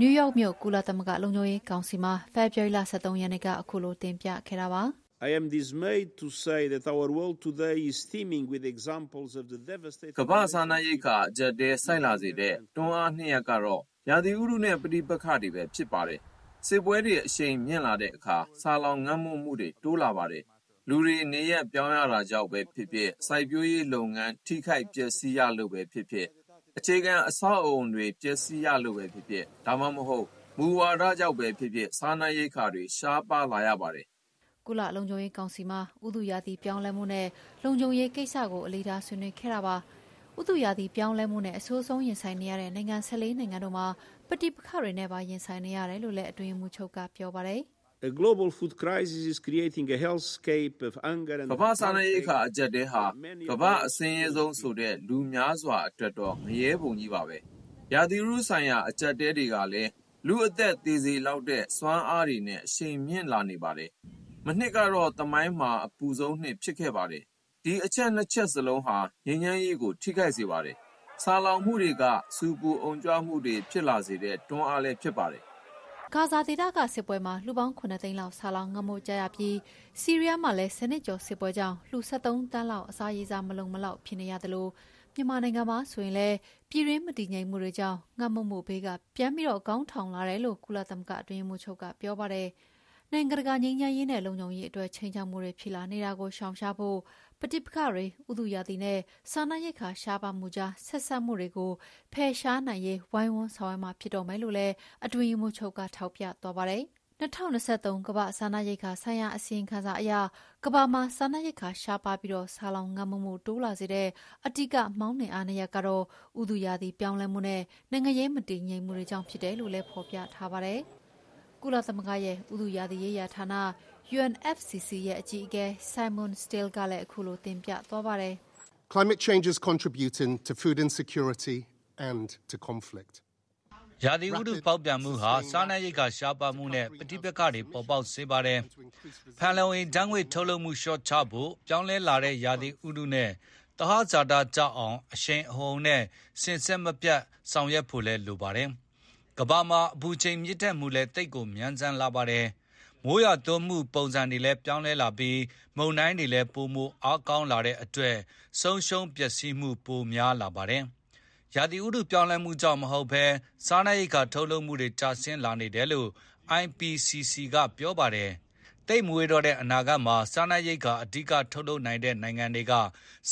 နယူးယောက်မြို့ကုလသမဂ္ဂလုံခြုံရေးကောင်စီမှာဖေဖော်ဝါရီလ23ရက်နေ့ကအခုလိုတင်ပြခဲ့တာပါ။ I am dismayed to say that our world today is teeming with examples of the devastating ကမ္ဘာစားနပ်ရိက္ခာအကျပ်တဲဆိုက်လာစေတဲ့တွန်းအားနှစ်ရပ်ကတော့ရာသီဥတုနဲ့ပဋိပက္ခတွေပဲဖြစ်ပါတယ်။စစ်ပွဲတွေအရှိန်မြင့်လာတဲ့အခါဆာလောင်ငတ်မွတ်မှုတွေတိုးလာပါတယ်။လူတွေနေရပြောင်းရတာကြောင့်ပဲဖြစ်ဖြစ်စိုက်ပျိုးရေးလုပ်ငန်းထိခိုက်ပျက်စီးရလို့ပဲဖြစ်ဖြစ်အခြေခံအဆောက်အုံတွေပျက်စီးရလို့ပဲဖြစ်ဖြစ်ဒါမှမဟုတ်မူဝါဒကြောင့်ပဲဖြစ်ဖြစ်စားနပ်ရိက္ခာတွေရှားပါလာရပါတယ် ကုလလုံခြုံရေးကောင်စီမှာ ဥတုရာသီပြောင်းလဲမှုနဲ့ လုံခြုံရေးကိစ္စကိုအလေးထားဆွေးနွေးခဲ့တာပါ။ဥတုရာသီပြောင်းလဲမှုနဲ့ အဆိုးဆုံးရင်ဆိုင်နေရတဲ့နိုင်ငံ14နိုင်ငံတို့မှာ ပဋိပက္ခတွေနဲ့ပါ ရင်ဆိုင်နေရတယ်လို့လည်း အတွင်းမှုချုပ်က ပြောပါတယ်။ A global food crisis is creating a hellscape of hunger and ကမ္ဘာစားနပ်ရိက္ခာအကျပ်တဲဟာ ကမ္ဘာအစင်းရဲဆုံးဆိုတဲ့ လူများစွာအတွက်တော့ ငရဲပုံကြီးပါပဲ။ရာသီဥတုဆိုင်ရာ အကျပ်တဲတွေကလည်း လူအသက်သေးစေလောက်တဲ့ စွမ်းအားတွေနဲ့ အရှိန်မြင့်လာနေပါတယ် မနှစ်ကတော့သမိုင်းမှာ အပူဆုံးနှစ် ဖြစ်ခဲ့ပါတယ်။ဒီအချက်နှစ်ချက်စလုံးဟာ ငြိမ်းချမ်းရေးကို ထိခိုက်စေပါတယ်။ဆာလောင်မှုတွေက ဆူပူအုံကြွမှုတွေ ဖြစ်လာစေတဲ့ တွန်းအားလည်း ဖြစ်ပါတယ်။ဂါဇာဒေသက စစ်ပွဲမှာ လူပေါင်း9သိန်းလောက် ဆာလောင်ငမို့ကြရပြီးစီးရီးယားမှာလည်းစနစ်ကျော် စစ်ပွဲကြောင့် လူ73တန်းလောက် အစာရေစာ မလုံမလောက် ဖြစ်နေရတယ်လို့မြန်မာနိုင်ငံမှာဆိုရင်လည်း ပြည်ရင်းမတည်ငြိမ်မှုတွေကြောင့် ငတ်မမှုဘေးက ပြန်ပြီးတော့ကောင်းထောင်လာတယ်လို့ ကုလသမဂ္ဂ အတွင်းမှုချုပ်က ပြောပါတယ်။ နိုင်ငံတကာငြိမ်းချမ်းရေးနဲ့လုံခြုံရေးအတွက်ချိန်ချောက်မှုတွေဖြစ်လာနေတာကိုရှောင်ရှားဖို့ပဋိပက္ခတွေဥတုရာသီနဲ့စာနာရိက္ခာရှားပါမှုကြားဆက်ဆက်မှုတွေကိုဖယ်ရှားနိုင်ရေးဝိုင်းဝန်းဆောင်ရွက်မှာဖြစ်တော်မယ်လို့လည်းအတွင်းမှုချုပ်ကထောက်ပြသွားပါတယ်။2023ကမ္ဘာစာနာရိက္ခာဆိုင်ရာအစီရင်ခံစာအရကမ္ဘာမှာစာနာရိက္ခာရှားပါပြီးတော့ဆာလောင်ငတ်မှုမှုတိုးလာစေတဲ့အတိကမောင်းနှင်အားနည်းကတော့ဥတုရာသီပြောင်းလဲမှုနဲ့နိုင်ငံရေးမတည်ငြိမ်မှုတွေကြောင့်ဖြစ်တယ်လို့လည်းဖော်ပြထားပါတယ်။ ကုလသမဂ္ဂရဲ့ဥတုရာသီရေးရာဌာန UNFCCC ရဲ့အကြီးအကဲ Simon Still ကလည်းအခုလိုတင်ပြသွားပါတယ်။ Climate change is contributing to food insecurity and to conflict. ရာသီဥတုပေါက်ပြန်မှုဟာစားနပ်ရိက္ခာရှားပါမှုနဲ့ပဋိပက္ခတွေပေါ်ပေါက်စေပါတယ်။ဖန်လုံအိမ်ဓာတ်ငွေ့ထုတ်လုပ်မှုလျှော့ချဖို့ပြောင်းလဲလာတဲ့ရာသီဥတုနဲ့တဟဇာတာကြအောင်အရှိန်အဟုန်နဲ့စင်ဆက်မပြတ်ဆောင်ရွက်ဖို့လည်းလိုပါတယ်။ ကမ္ဘာမှာအပူချိန်မြင့်တက်မှုလည်းသိပ်ကိုမြန်ဆန်လာပါတယ်။မိုးရွာသွန်းမှုပုံစံတွေလည်းပြောင်းလဲလာပြီးမုန်တိုင်းတွေလည်းပိုမိုအားကောင်းလာတဲ့အတွက်ဆုံးရှုံးပျက်စီးမှုပိုများလာပါတယ်။ရာသီဥတုပြောင်းလဲမှုကြောင့်မဟုတ်ဘဲစားနပ်ရိက္ခာထုတ်လုပ်မှုတွေကျဆင်းလာနေတယ်လို့ IPCC ကပြောပါတယ်။သိပ်မဝေးတော့တဲ့အနာဂတ်မှာစားနပ်ရိက္ခာအဓိကထုတ်လုပ်နိုင်တဲ့နိုင်ငံတွေက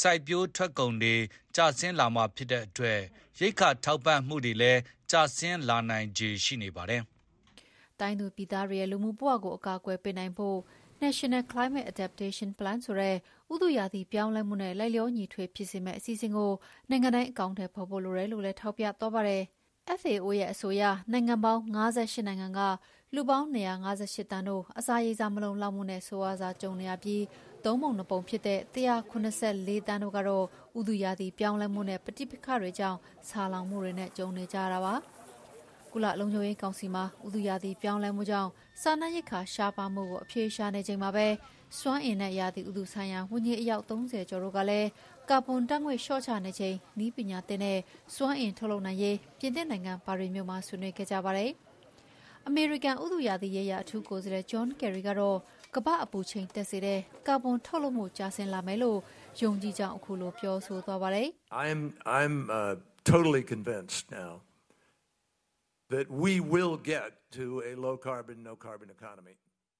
စိုက်ပျိုးထွက်ကုန်တွေကျဆင်းလာမှာဖြစ်တဲ့အတွက်ရိက္ခာထောက်ပံ့မှုတွေလည်း ကျဆင်းလာနိုင်ခြေရှိနေပါတယ်။တိုင်းသူပြည်သားတွေရဲ့လူမှုဘဝကိုအကာအကွယ်ပေးနိုင်ဖို့ National Climate Adaptation Plan ဆိုတဲ့ဥတုရာသီပြောင်းလဲမှုနဲ့လိုက်လျောညီထွေဖြစ်စေမယ့်အစီအစဉ်ကိုနိုင်ငံတိုင်းအကောင်အထည်ဖော်ဖို့လိုတယ်လို့လည်းထောက်ပြသွားပါတယ်။ FAO ရဲ့အဆိုအရနိုင်ငံပေါင်း၅၈နိုင်ငံကလူပေါင်း၂၅၈သန်းတို့အစာရေစာမလုံလောက်မှုနဲ့ဆိုးရွားစွာကြုံနေရပြီး သုံးပုံနှစ်ပုံဖြစ်တဲ့ ၁၇၄ သန်းတို့ကတော့ ဥတုရာသီပြောင်းလဲမှုနဲ့ ပဋိပက္ခတွေကြောင့် ဆာလောင်မှုတွေနဲ့ ကြုံနေကြရတာပါ။ကုလလုံခြုံရေးကောင်စီမှာ ဥတုရာသီပြောင်းလဲမှုကြောင့် စားနပ်ရိက္ခာရှားပါးမှုကို အဖြေရှာနေချိန်မှာပဲ စွမ်းအင်နဲ့ ရာသီဥတုဆိုင်ရာ ဝန်ကြီး အယောက် ၃၀ ကျော်တို့ကလည်း ကာဗွန်ဓာတ်ငွေ့ လျှော့ချနေချိန် နည်းပညာသစ်နဲ့ စွမ်းအင်ထုတ်လုပ်နိုင်ရေး ပြင်သစ်နိုင်ငံ ပါရီမြို့မှာ ဆွေးနွေးခဲ့ကြပါတယ်။အမေရိကန် ဥတုရာသီရေးရာ အထူးကိုယ်စားလှယ် John Kerry ကတော့ ကမ္ဘာ့အပူချိန်တက်စေတဲ့ကာဗွန်ထုတ်လုပ်မှုကျဆင်းလာမယ်လို့ယုံကြည်ကြောင်းအခုလိုပြောဆိုသွားပါတယ်။ I'm I'm uh, totally convinced now that we will get to a low carbon no carbon economy.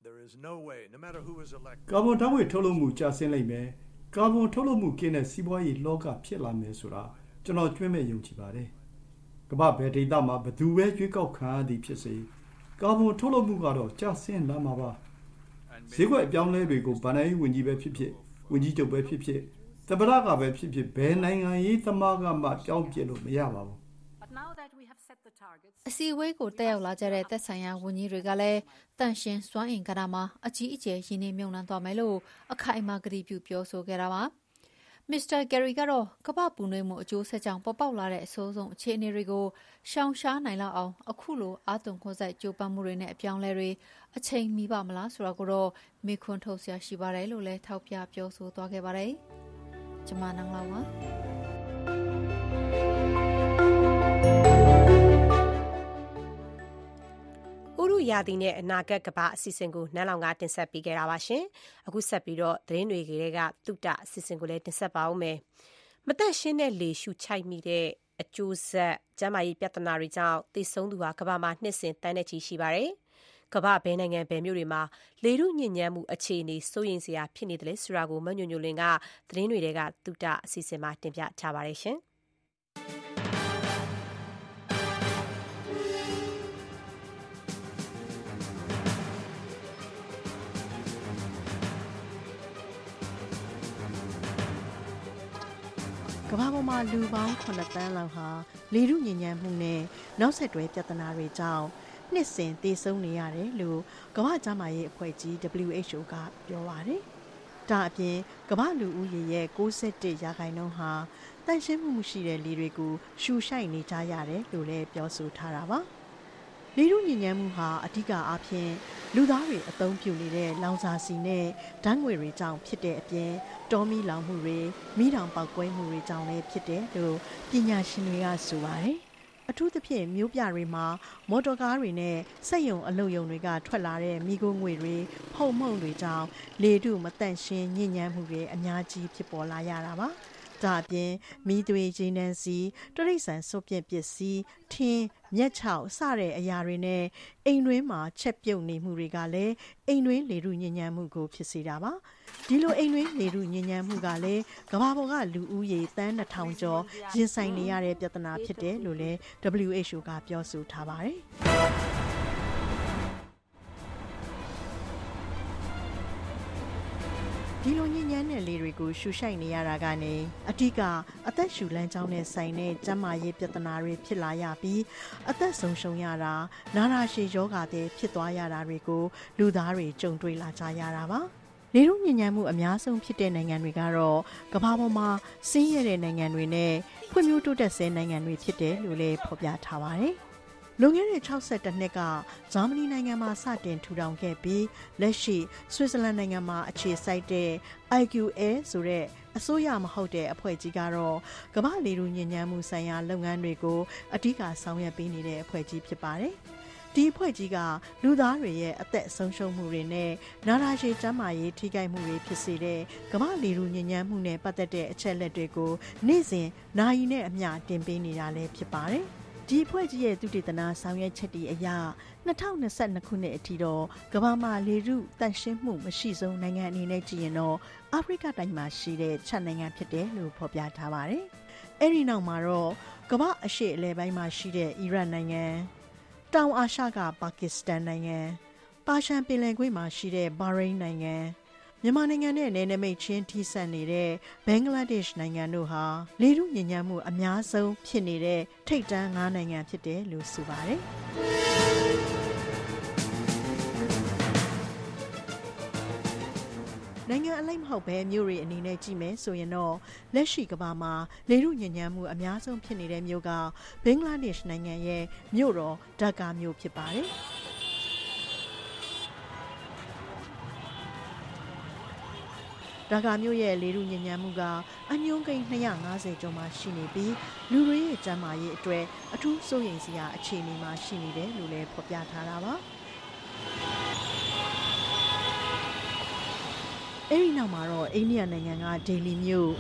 There is no way no matter who is elected ကာဗွန်ဓာတ်ငွေထုတ်လုပ်မှုကျဆင်းလိမ့်မယ်။ကာဗွန်ထုတ်လုပ်မှုကင်းတဲ့စီးပွားရေးလောကဖြစ်လာမယ်ဆိုတာကျွန်တော်ကျွမ်းမဲ့ယုံကြည်ပါတယ်။ကမ္ဘာဘယ်ဒေသမှာဘသူပဲရွေးကောက်ခံရသည်ဖြစ်စေကာဗွန်ထုတ်လုပ်မှုကတော့ကျဆင်းလာမှာပါ။ ဈေးကွက်အပြောင်းအလဲတွေကိုဘဏ္ဍာရေးဝန်ကြီးပဲဖြစ်ဖြစ်ဝန်ကြီးချုပ်ပဲဖြစ်ဖြစ်သမ္မတကပဲဖြစ်ဖြစ်ဘယ်နိုင်ငံရေးသမားကမှပြောင်းပြလို့မရပါဘူးအစည်းအဝေးကိုတက်ရောက်လာကြတဲ့သက်ဆိုင်ရာဝန်ကြီးတွေကလည်းတန်ရှင်စွမ်းအင်ကဏ္ဍမှာအကြီးအကျယ်ရင်းနှီးမြှုပ်နှံသွားမယ်လို့အခိုင်အမာကတိပြုပြောဆိုခဲ့တာပါ။ မစ္စတာဂယ်ရီကတော့ ကမ္ဘာ့ပူနွေးမှုအကျိုးဆက်ကြောင့် ပေါ်ပေါက်လာတဲ့ အဆိုးဆုံးအခြေအနေတွေကို ရှောင်ရှားနိုင်လောက်အောင်အခုလို အားသွန်ခွန်စိုက် ကြိုးပမ်းမှုတွေနဲ့ အပြောင်းအလဲတွေ အချိန်မီပါမလားဆိုတာကိုတော့ မေးခွန်းထုတ်စရာရှိပါတယ်လို့လည်း ထောက်ပြပြောဆိုသွားခဲ့ပါတယ်။ကျမ နန်းလာပါဥရု ရာသီနဲ့အနာဂတ်ကမ္ဘာအစီအစဉ်ကိုနန်းလောင်ကတင်ဆက်ပေးခဲ့တာပါရှင်။အခုဆက်ပြီးတော့သတင်းတွေကလေးကတုတအစီအစဉ်ကိုလည်းတင်ဆက်ပါဦးမယ်။မသက်ရှင်းတဲ့လေရှုချိုက်မိတဲ့အကျိုးဆက်ကျန်းမာရေးပြဿနာတွေကြောင့်သေဆုံးသူဟာကမ္ဘာမှာနှစ်စဉ်တန်းနဲ့ချီရှိပါတယ်။ကမ္ဘာဘဲနိုင်ငံဘယ်မြို့တွေမှာလေထုညစ်ညမ်းမှုအခြေအနေစိုးရိမ်စရာဖြစ်နေတယ်လဲဆိုတာကိုမညွညွလင်ကသတင်းတွေကတုတအစီအစဉ်မှာတင်ပြထားပါတယ်ရှင်။ ပေါ်မှာလူပေါင်း9သန်းလောက်ဟာလေထုညစ်ညမ်းမှုနဲ့နောက်ဆက်တွဲပြဿနာတွေကြောင့်နှစ်စဉ်သေဆုံးနေရတယ်လို့ကမ္ဘာ့ကျန်းမာရေးအဖွဲ့ကြီး WHO ကပြောပါတယ်။ဒါအပြင်ကမ္ဘာလူဦးရေရဲ့61ရာခိုင်နှုန်းဟာတန့်ရှင်းမှုမရှိတဲ့လေတွေကိုရှူရှိုက်နေကြရတယ်လို့လည်းပြောဆိုထားတာပါ။ လေထုညဉ့်ဉန်းမှုဟာအဓိကအားဖြင့်လူသားတွေအသုံးပြုနေတဲ့လောင်စာဆီနဲ့ဓာတ်ငွေတွေကြောင့်ဖြစ်တဲ့အပြင်တောမီလောင်မှုတွေမိတောင်ပေါက်ကွဲမှုတွေကြောင့်လည်းဖြစ်တယ်လို့ပညာရှင်တွေကဆိုပါတယ်အထူးသဖြင့်မြို့ပြတွေမှာမော်တော်ကားတွေနဲ့စက်ရုံအလုပ်ရုံတွေကထွက်လာတဲ့မိခိုးငွေတွေဖုံမှုန့်တွေကြောင့်လေထုမတန့်ရှင်းညဉ့်ဉန်းမှုတွေအများကြီးဖြစ်ပေါ်လာရတာပါ။ဒါအပြင်မီးသွေးဂျင်းနှန်းစီတရိတ်ဆန်စွန့်ပစ်ပစ္စည်းထင်း မြက်ချောက်စတဲ့အရာတွေနဲ့အိမ်တွင်းမှာချက်ပြုတ်နေမှုတွေကလည်းအိမ်တွင်းလေထုညဉ့်ညမ်းမှုကိုဖြစ်စေတာပါဒီလိုအိမ်တွင်းလေထုညဉ့်ညမ်းမှုကလည်းကမ္ဘာပေါ်ကလူဦးရေတန်း2000ကျော်ရင်ဆိုင်နေရတဲ့ပြဿနာဖြစ်တယ်လို့လည်း WHO ကပြောဆိုထားပါတယ် ဒီလိုညဉ့်ညမ်းတဲ့လေတွေကိုရှူရှိုက်နေရတာကနေအထူးကအသက်ရှူလမ်းကြောင်းနဲ့ဆိုင်တဲ့ကျန်းမာရေးပြဿနာတွေဖြစ်လာရပြီးအသက်ဆုံးရှုံးရတာနာနာရှည်ယောဂတဲ့ဖြစ်သွားရတာတွေကို လူသားတွေကြုံတွေ့လာကြရတာပါလေထုညဉ့်ညမ်းမှုအများဆုံးဖြစ်တဲ့နိုင်ငံတွေကတော့ကမ္ဘာပေါ်မှာဆင်းရဲတဲ့နိုင်ငံတွေနဲ့ဖွံ့ဖြိုးတိုးတက်ဆဲနိုင်ငံတွေဖြစ်တယ်လို့လည်းဖော်ပြထားပါတယ်။ လွန်ခဲ့တဲ့62နှစ်ကဂျာမနီနိုင်ငံမှာစတင်ထူထောင်ခဲ့ပြီးလက်ရှိဆွစ်ဇာလန်နိုင်ငံမှာအခြေစိုက်တဲ့ IQA ဆိုတဲ့အစိုးရမဟုတ်တဲ့အဖွဲ့ကြီးကတော့ကမ္ဘာလေထုညဉ့်ဉန်းမှုဆိုင်ရာလုပ်ငန်းတွေကိုအဓိကဆောင်ရွက်ပေးနေတဲ့အဖွဲ့ကြီးဖြစ်ပါတယ်။ဒီအဖွဲ့ကြီးကလူသားတွေရဲ့အသက်ဆုံးရှုံးမှုတွေနဲ့နာတာရှည်ကျန်းမာရေးထိခိုက်မှုတွေဖြစ်စေတဲ့ကမ္ဘာလေထုညဉ့်ဉန်းမှုနဲ့ပတ်သက်တဲ့အချက်လက်တွေကိုနေ့စဉ်နိုင်နဲ့အမျှတင်ပေးနေတာလည်းဖြစ်ပါတယ်။ ဒီအဖွဲ့ကြီးရဲ့သူတေသနာဆောင်ရွက်ချက်တွေအရ2022ခုနှစ်အထိတော့ကမ္ဘာမှာလေထုတန့်ရှင်းမှုမရှိဆုံးနိုင်ငံအနေနဲ့ကြည့်ရင်တော့အာဖရိကတိုင်းမှာရှိတဲ့ချက်နိုင်ငံဖြစ်တယ်လို့ဖော်ပြထားပါတယ်။အဲဒီနောက်မှာတော့ကမ္ဘာအရှေ့အလယ်ပိုင်းမှာရှိတဲ့အီရတ်နိုင်ငံတောင်အာရှကပါကစ္စတန်နိုင်ငံပါရှန်ပင်လယ်ကွေ့မှာရှိတဲ့ဘာရိန်းနိုင်ငံ မြန်မာနိုင်ငံနဲ့နယ်နိမိတ်ချင်းထိစပ်နေတဲ့ဘင်္ဂလားဒေ့ရှ်နိုင်ငံတို့ဟာလေထုညဉ့်ညမ်းမှုအများဆုံးဖြစ်နေတဲ့ထိပ်တန်း၅နိုင်ငံဖြစ်တယ်လို့ဆိုပါတယ်။နိုင်ငံအလိုက်မဟုတ်ပဲမြို့တွေအနေနဲ့ကြည့်မယ်ဆိုရင်တော့လက်ရှိကမ္ဘာမှာလေထုညဉ့်ညမ်းမှုအများဆုံးဖြစ်နေတဲ့မြို့ကဘင်္ဂလားဒေ့ရှ်နိုင်ငံရဲ့မြို့တော်ဒါကာမြို့ဖြစ်ပါတယ်။ ဒါကာမြို့ရဲ့လေထုညဉ့်ဉန်းမှုကအညွန်းကိန်း250ကျော်မှရှိနေပြီးလူတွေရဲ့ကျန်းမာရေးအတွက်အထူးစိုးရိမ်စရာအခြေအနေမှာရှိနေတယ်လို့လည်းဖော်ပြထားတာပါအဲဒီနောက်မှာတော့အိန္ဒိယနိုင်ငံကဒေလီမြို့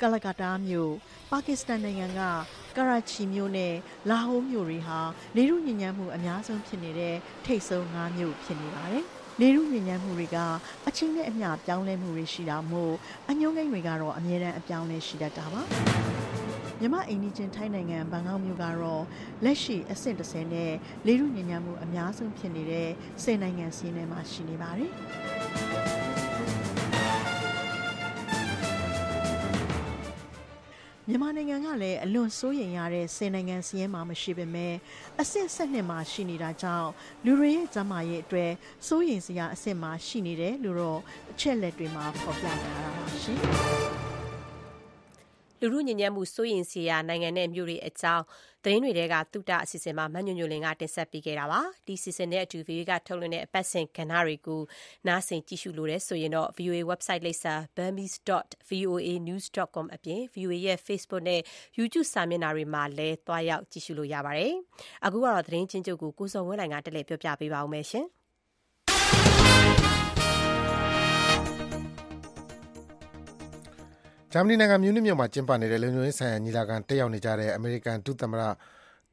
ကလကတာမြို့ပါကစ္စတန်နိုင်ငံကကရာချီမြို့နဲ့လာဟိုးမြို့တွေဟာလေထုညဉ့်ဉန်းမှုအများဆုံးဖြစ်နေတဲ့ထိပ်ဆုံး၅မြို့ဖြစ်နေပါတယ်။ လေထုညဉ့်ညမ်းမှုတွေကအချင်းနဲ့အမျှပြောင်းလဲမှုတွေရှိတာမို့အညွှန်းကိန်းတွေကတော့အမြဲတမ်းအပြောင်းလဲရှိတတ်တာပါမြမအိန္ဒိချင်းထိုင်းနိုင်ငံဘန်ကောက်မြို့ကတော့လက်ရှိအဆင့်30နဲ့လေထုညဉ့်ညမ်းမှုအများဆုံးဖြစ်နေတဲ့10နိုင်ငံစီးထဲမှာရှိနေပါတယ်။ မြန်မာနိုင်ငံကလည်းအလွန်စိုးရိမ်ရတဲ့ဆယ်နိုင်ငံစီးရဲမှာမရှိပေမဲ့အဆင့်ဆက်နှစ်မှာရှိနေတာကြောင့်လူတွေရဲ့ကျန်းမာရေးအတွက်စိုးရိမ်စရာအဆင့်မှာရှိနေတယ်လို့တော့အချက်လက်တွေမှာဖော်ပြထားတာပါရှင် လူမှုညဉ့်ညမ်းမှု စိုးရိမ်စရာ နိုင်ငံနဲ့ မြို့တွေအကြောင်း သတင်းတွေထဲက သုတ အစီအစဉ်မှာ မညွညွလင်ကတင်ဆက်ပေးခဲ့တာပါ ဒီစီစဉ်တဲ့အတူ VOA ကထုတ်လွှင့်တဲ့ အပတ်စဉ်ကဏ္ဍတွေကို နားဆင် ကြည့်ရှုလို့ရဆိုရင်တော့ VOA website လိပ်စာ burmese.voanews.com အပြင် VOA ရဲ့ Facebook နဲ့ YouTube စာမျက်နှာတွေမှာလည်းတွားရောက် ကြည့်ရှုလို့ရပါတယ် အခုကတော့ သတင်းချင်းချုပ်ကို ကိုစောဝင်းလိုင်ကတက်လက်ပြောပြပေးပါဦးမယ် ဂျာမနီနိုင်ငံ မြူးနစ်မြို့မှာ ကျင်းပနေတဲ့ လုံခြုံရေးဆိုင်ရာ ညီလာခံ တက်ရောက်နေကြတဲ့ အမေရိကန် ဒုသမ္မတ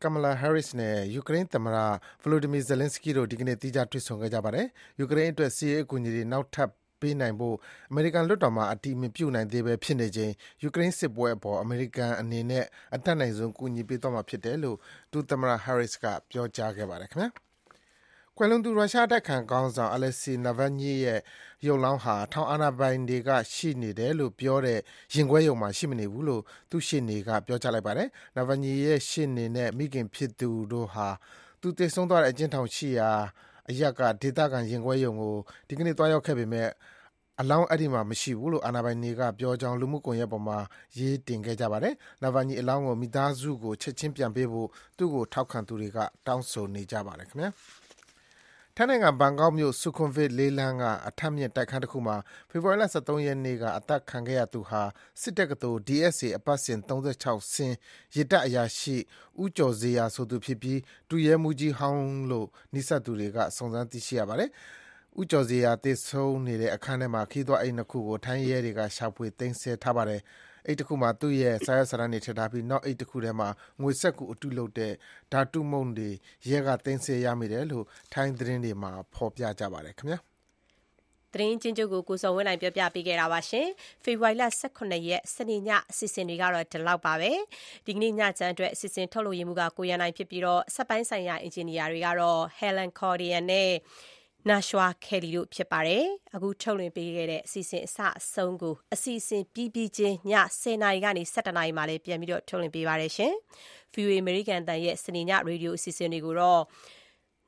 Kamala Harris နဲ့ ယူကရိန်းသမ္မတ Volodymyr Zelenskyy တို့ ဒီကနေ့ သီးခြား တွေ့ဆုံခဲ့ကြပါတယ်။ယူကရိန်းအတွက် စစ်ရေးအကူအညီတွေ နောက်ထပ်ပေးနိုင်ဖို့ အမေရိကန်လွှတ်တော်မှာ အတည်မပြုနိုင်သေးဘဲ ဖြစ်နေချိန် ယူကရိန်းစစ်ပွဲအပေါ် အမေရိကန်အနေနဲ့ အတတ်နိုင်ဆုံး ကူညီပေးသွားမှာဖြစ်တယ်လို့ ဒုသမ္မတ Harris က ပြောကြားခဲ့ပါတယ်ခင်ဗျာ။ ကွယ်လွန်သူ ရုရှားအတိုက်အခံခေါင်းဆောင် Alexei Navalny ရဲ့ရုပ်အလောင်းဟာ ထောင်အာဏာပိုင်တွေက ရှိနေတယ်လို့ပြောတဲ့ ရင်ခွဲရုံမှာ ရှိမနေဘူးလို့ သူ့ရှေ့နေက ပြောကြားလိုက်ပါတယ်။ Navalny ရဲ့ရှေ့နေနဲ့ မိခင်ဖြစ်သူတို့ဟာ သူသေဆုံးသွားတဲ့ အကျဉ်းထောင်ရှိရာအရပ်က ဒေသခံရင်ခွဲရုံကို ဒီကနေ့ သွားရောက်ခဲ့ပေမယ့် အလောင်း အဲဒီမှာ မရှိဘူးလို့ အာဏာပိုင်တွေကပြောကြောင်း လူမှုကွန်ရက်ပေါ်မှာ ရေးတင်ခဲ့ကြပါတယ်။ Navalny အလောင်းကို မိသားစုကို ချက်ချင်းပြန်ပေးဖို့ သူ့ကို ထောက်ခံသူတွေက တောင်းဆိုနေကြပါတယ်ခင်ဗျာ။ ထိုင်းနိုင်ငံ ဘန်ကောက်မြို့ Sukhumvit လေးလမ်းက အထပ်မြင့် တိုက်ခန်းတခုမှာ ဖေဖော်ဝါရီလ ၁၃ ရက်နေ့က အသတ်ခံခဲ့ရသူဟာ စစ်တက္ကသိုလ် DSA အပတ်စဉ် ၃၆ ဆင်း ရေတပ်အရာရှိ ဦးကျော်ဇေယျာဆိုသူဖြစ်ပြီး ဒုရဲမှူးကြီးဟောင်းလို့ နီးစပ်သူတွေက စုံစမ်း သိရှိရပါတယ်။ဦးကျော်ဇေယျာ သေဆုံးနေတဲ့ အခန်းထဲမှာ ခရီးသွားအိတ်နှစ်ခုကို ထိုင်းရဲတွေက ရှာဖွေ သိမ်းဆည်းထားပါတယ် အိတ်တခုမှာ သူ့ရဲ့ စာရွက်စာတမ်းတွေထည့်ထားပြီး နောက်အိတ်တခုထဲမှာ ငွေစက္ကူအတုလုပ်တဲ့ ဓာတုမုန့်တွေ ရဲက သိမ်းဆည်းရမိတယ်လို့ ထိုင်းသတင်းတွေမှာ ဖော်ပြကြပါတယ်ခင်ဗျာသတင်းချင်းချုပ်ကို ကိုစောဝင်းနိုင်ပြောပြပေးခဲ့တာပါရှင်ဖေဖော်ဝါရီလ18ရက် စနေည အစီအစဉ်တွေကတော့ ဒီလောက်ပါပဲ ဒီကနေ့ ညချမ်းအတွက် အစီအစဉ် ထုတ်လို့ရမှုကကိုရန်နိုင်ဖြစ်ပြီးတော့စက်ပိုင်းဆိုင်ရာ အင်ဂျင်နီယာတွေကတော့ Helen Cordian နဲ့ နာရှွာခဲလီတို့ဖြစ်ပါတယ်။အခုထုတ်လွှင့်ပေးခဲ့တဲ့အစီအစဉ်အစအဆုံးကိုအစီအစဉ်ပြီးပြီးချင်းည10:00နာရီကနေ17:00နာရီမှာလည်းပြန်ပြီးတော့ထုတ်လွှင့်ပေးပါတယ်ရှင်။ VOA American တန်ရဲ့စနေညရေဒီယိုအစီအစဉ်တွေကိုတော့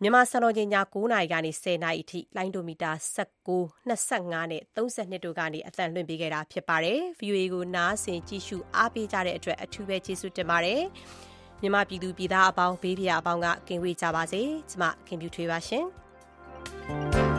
မြန်မာစံတော်ချိန်ည9:00နာရီကနေ10:00နာရီအထိလိုင်းဒိုမီတာ19 25နဲ့32တို့ကနေအသံလွှင့်ပေးခဲ့တာဖြစ်ပါတယ်။ VOA ကိုနားဆင်ကြည့်ရှုအားပေးကြတဲ့အတွက်အထူးပဲကျေးဇူးတင်ပါတယ်။မြန်မာပြည်သူပြည်သားအပေါင်းဘေးပြာအပေါင်းကကင်ဝေးကြပါစေကျမခင်ဗျူထွေးပါရှင် Música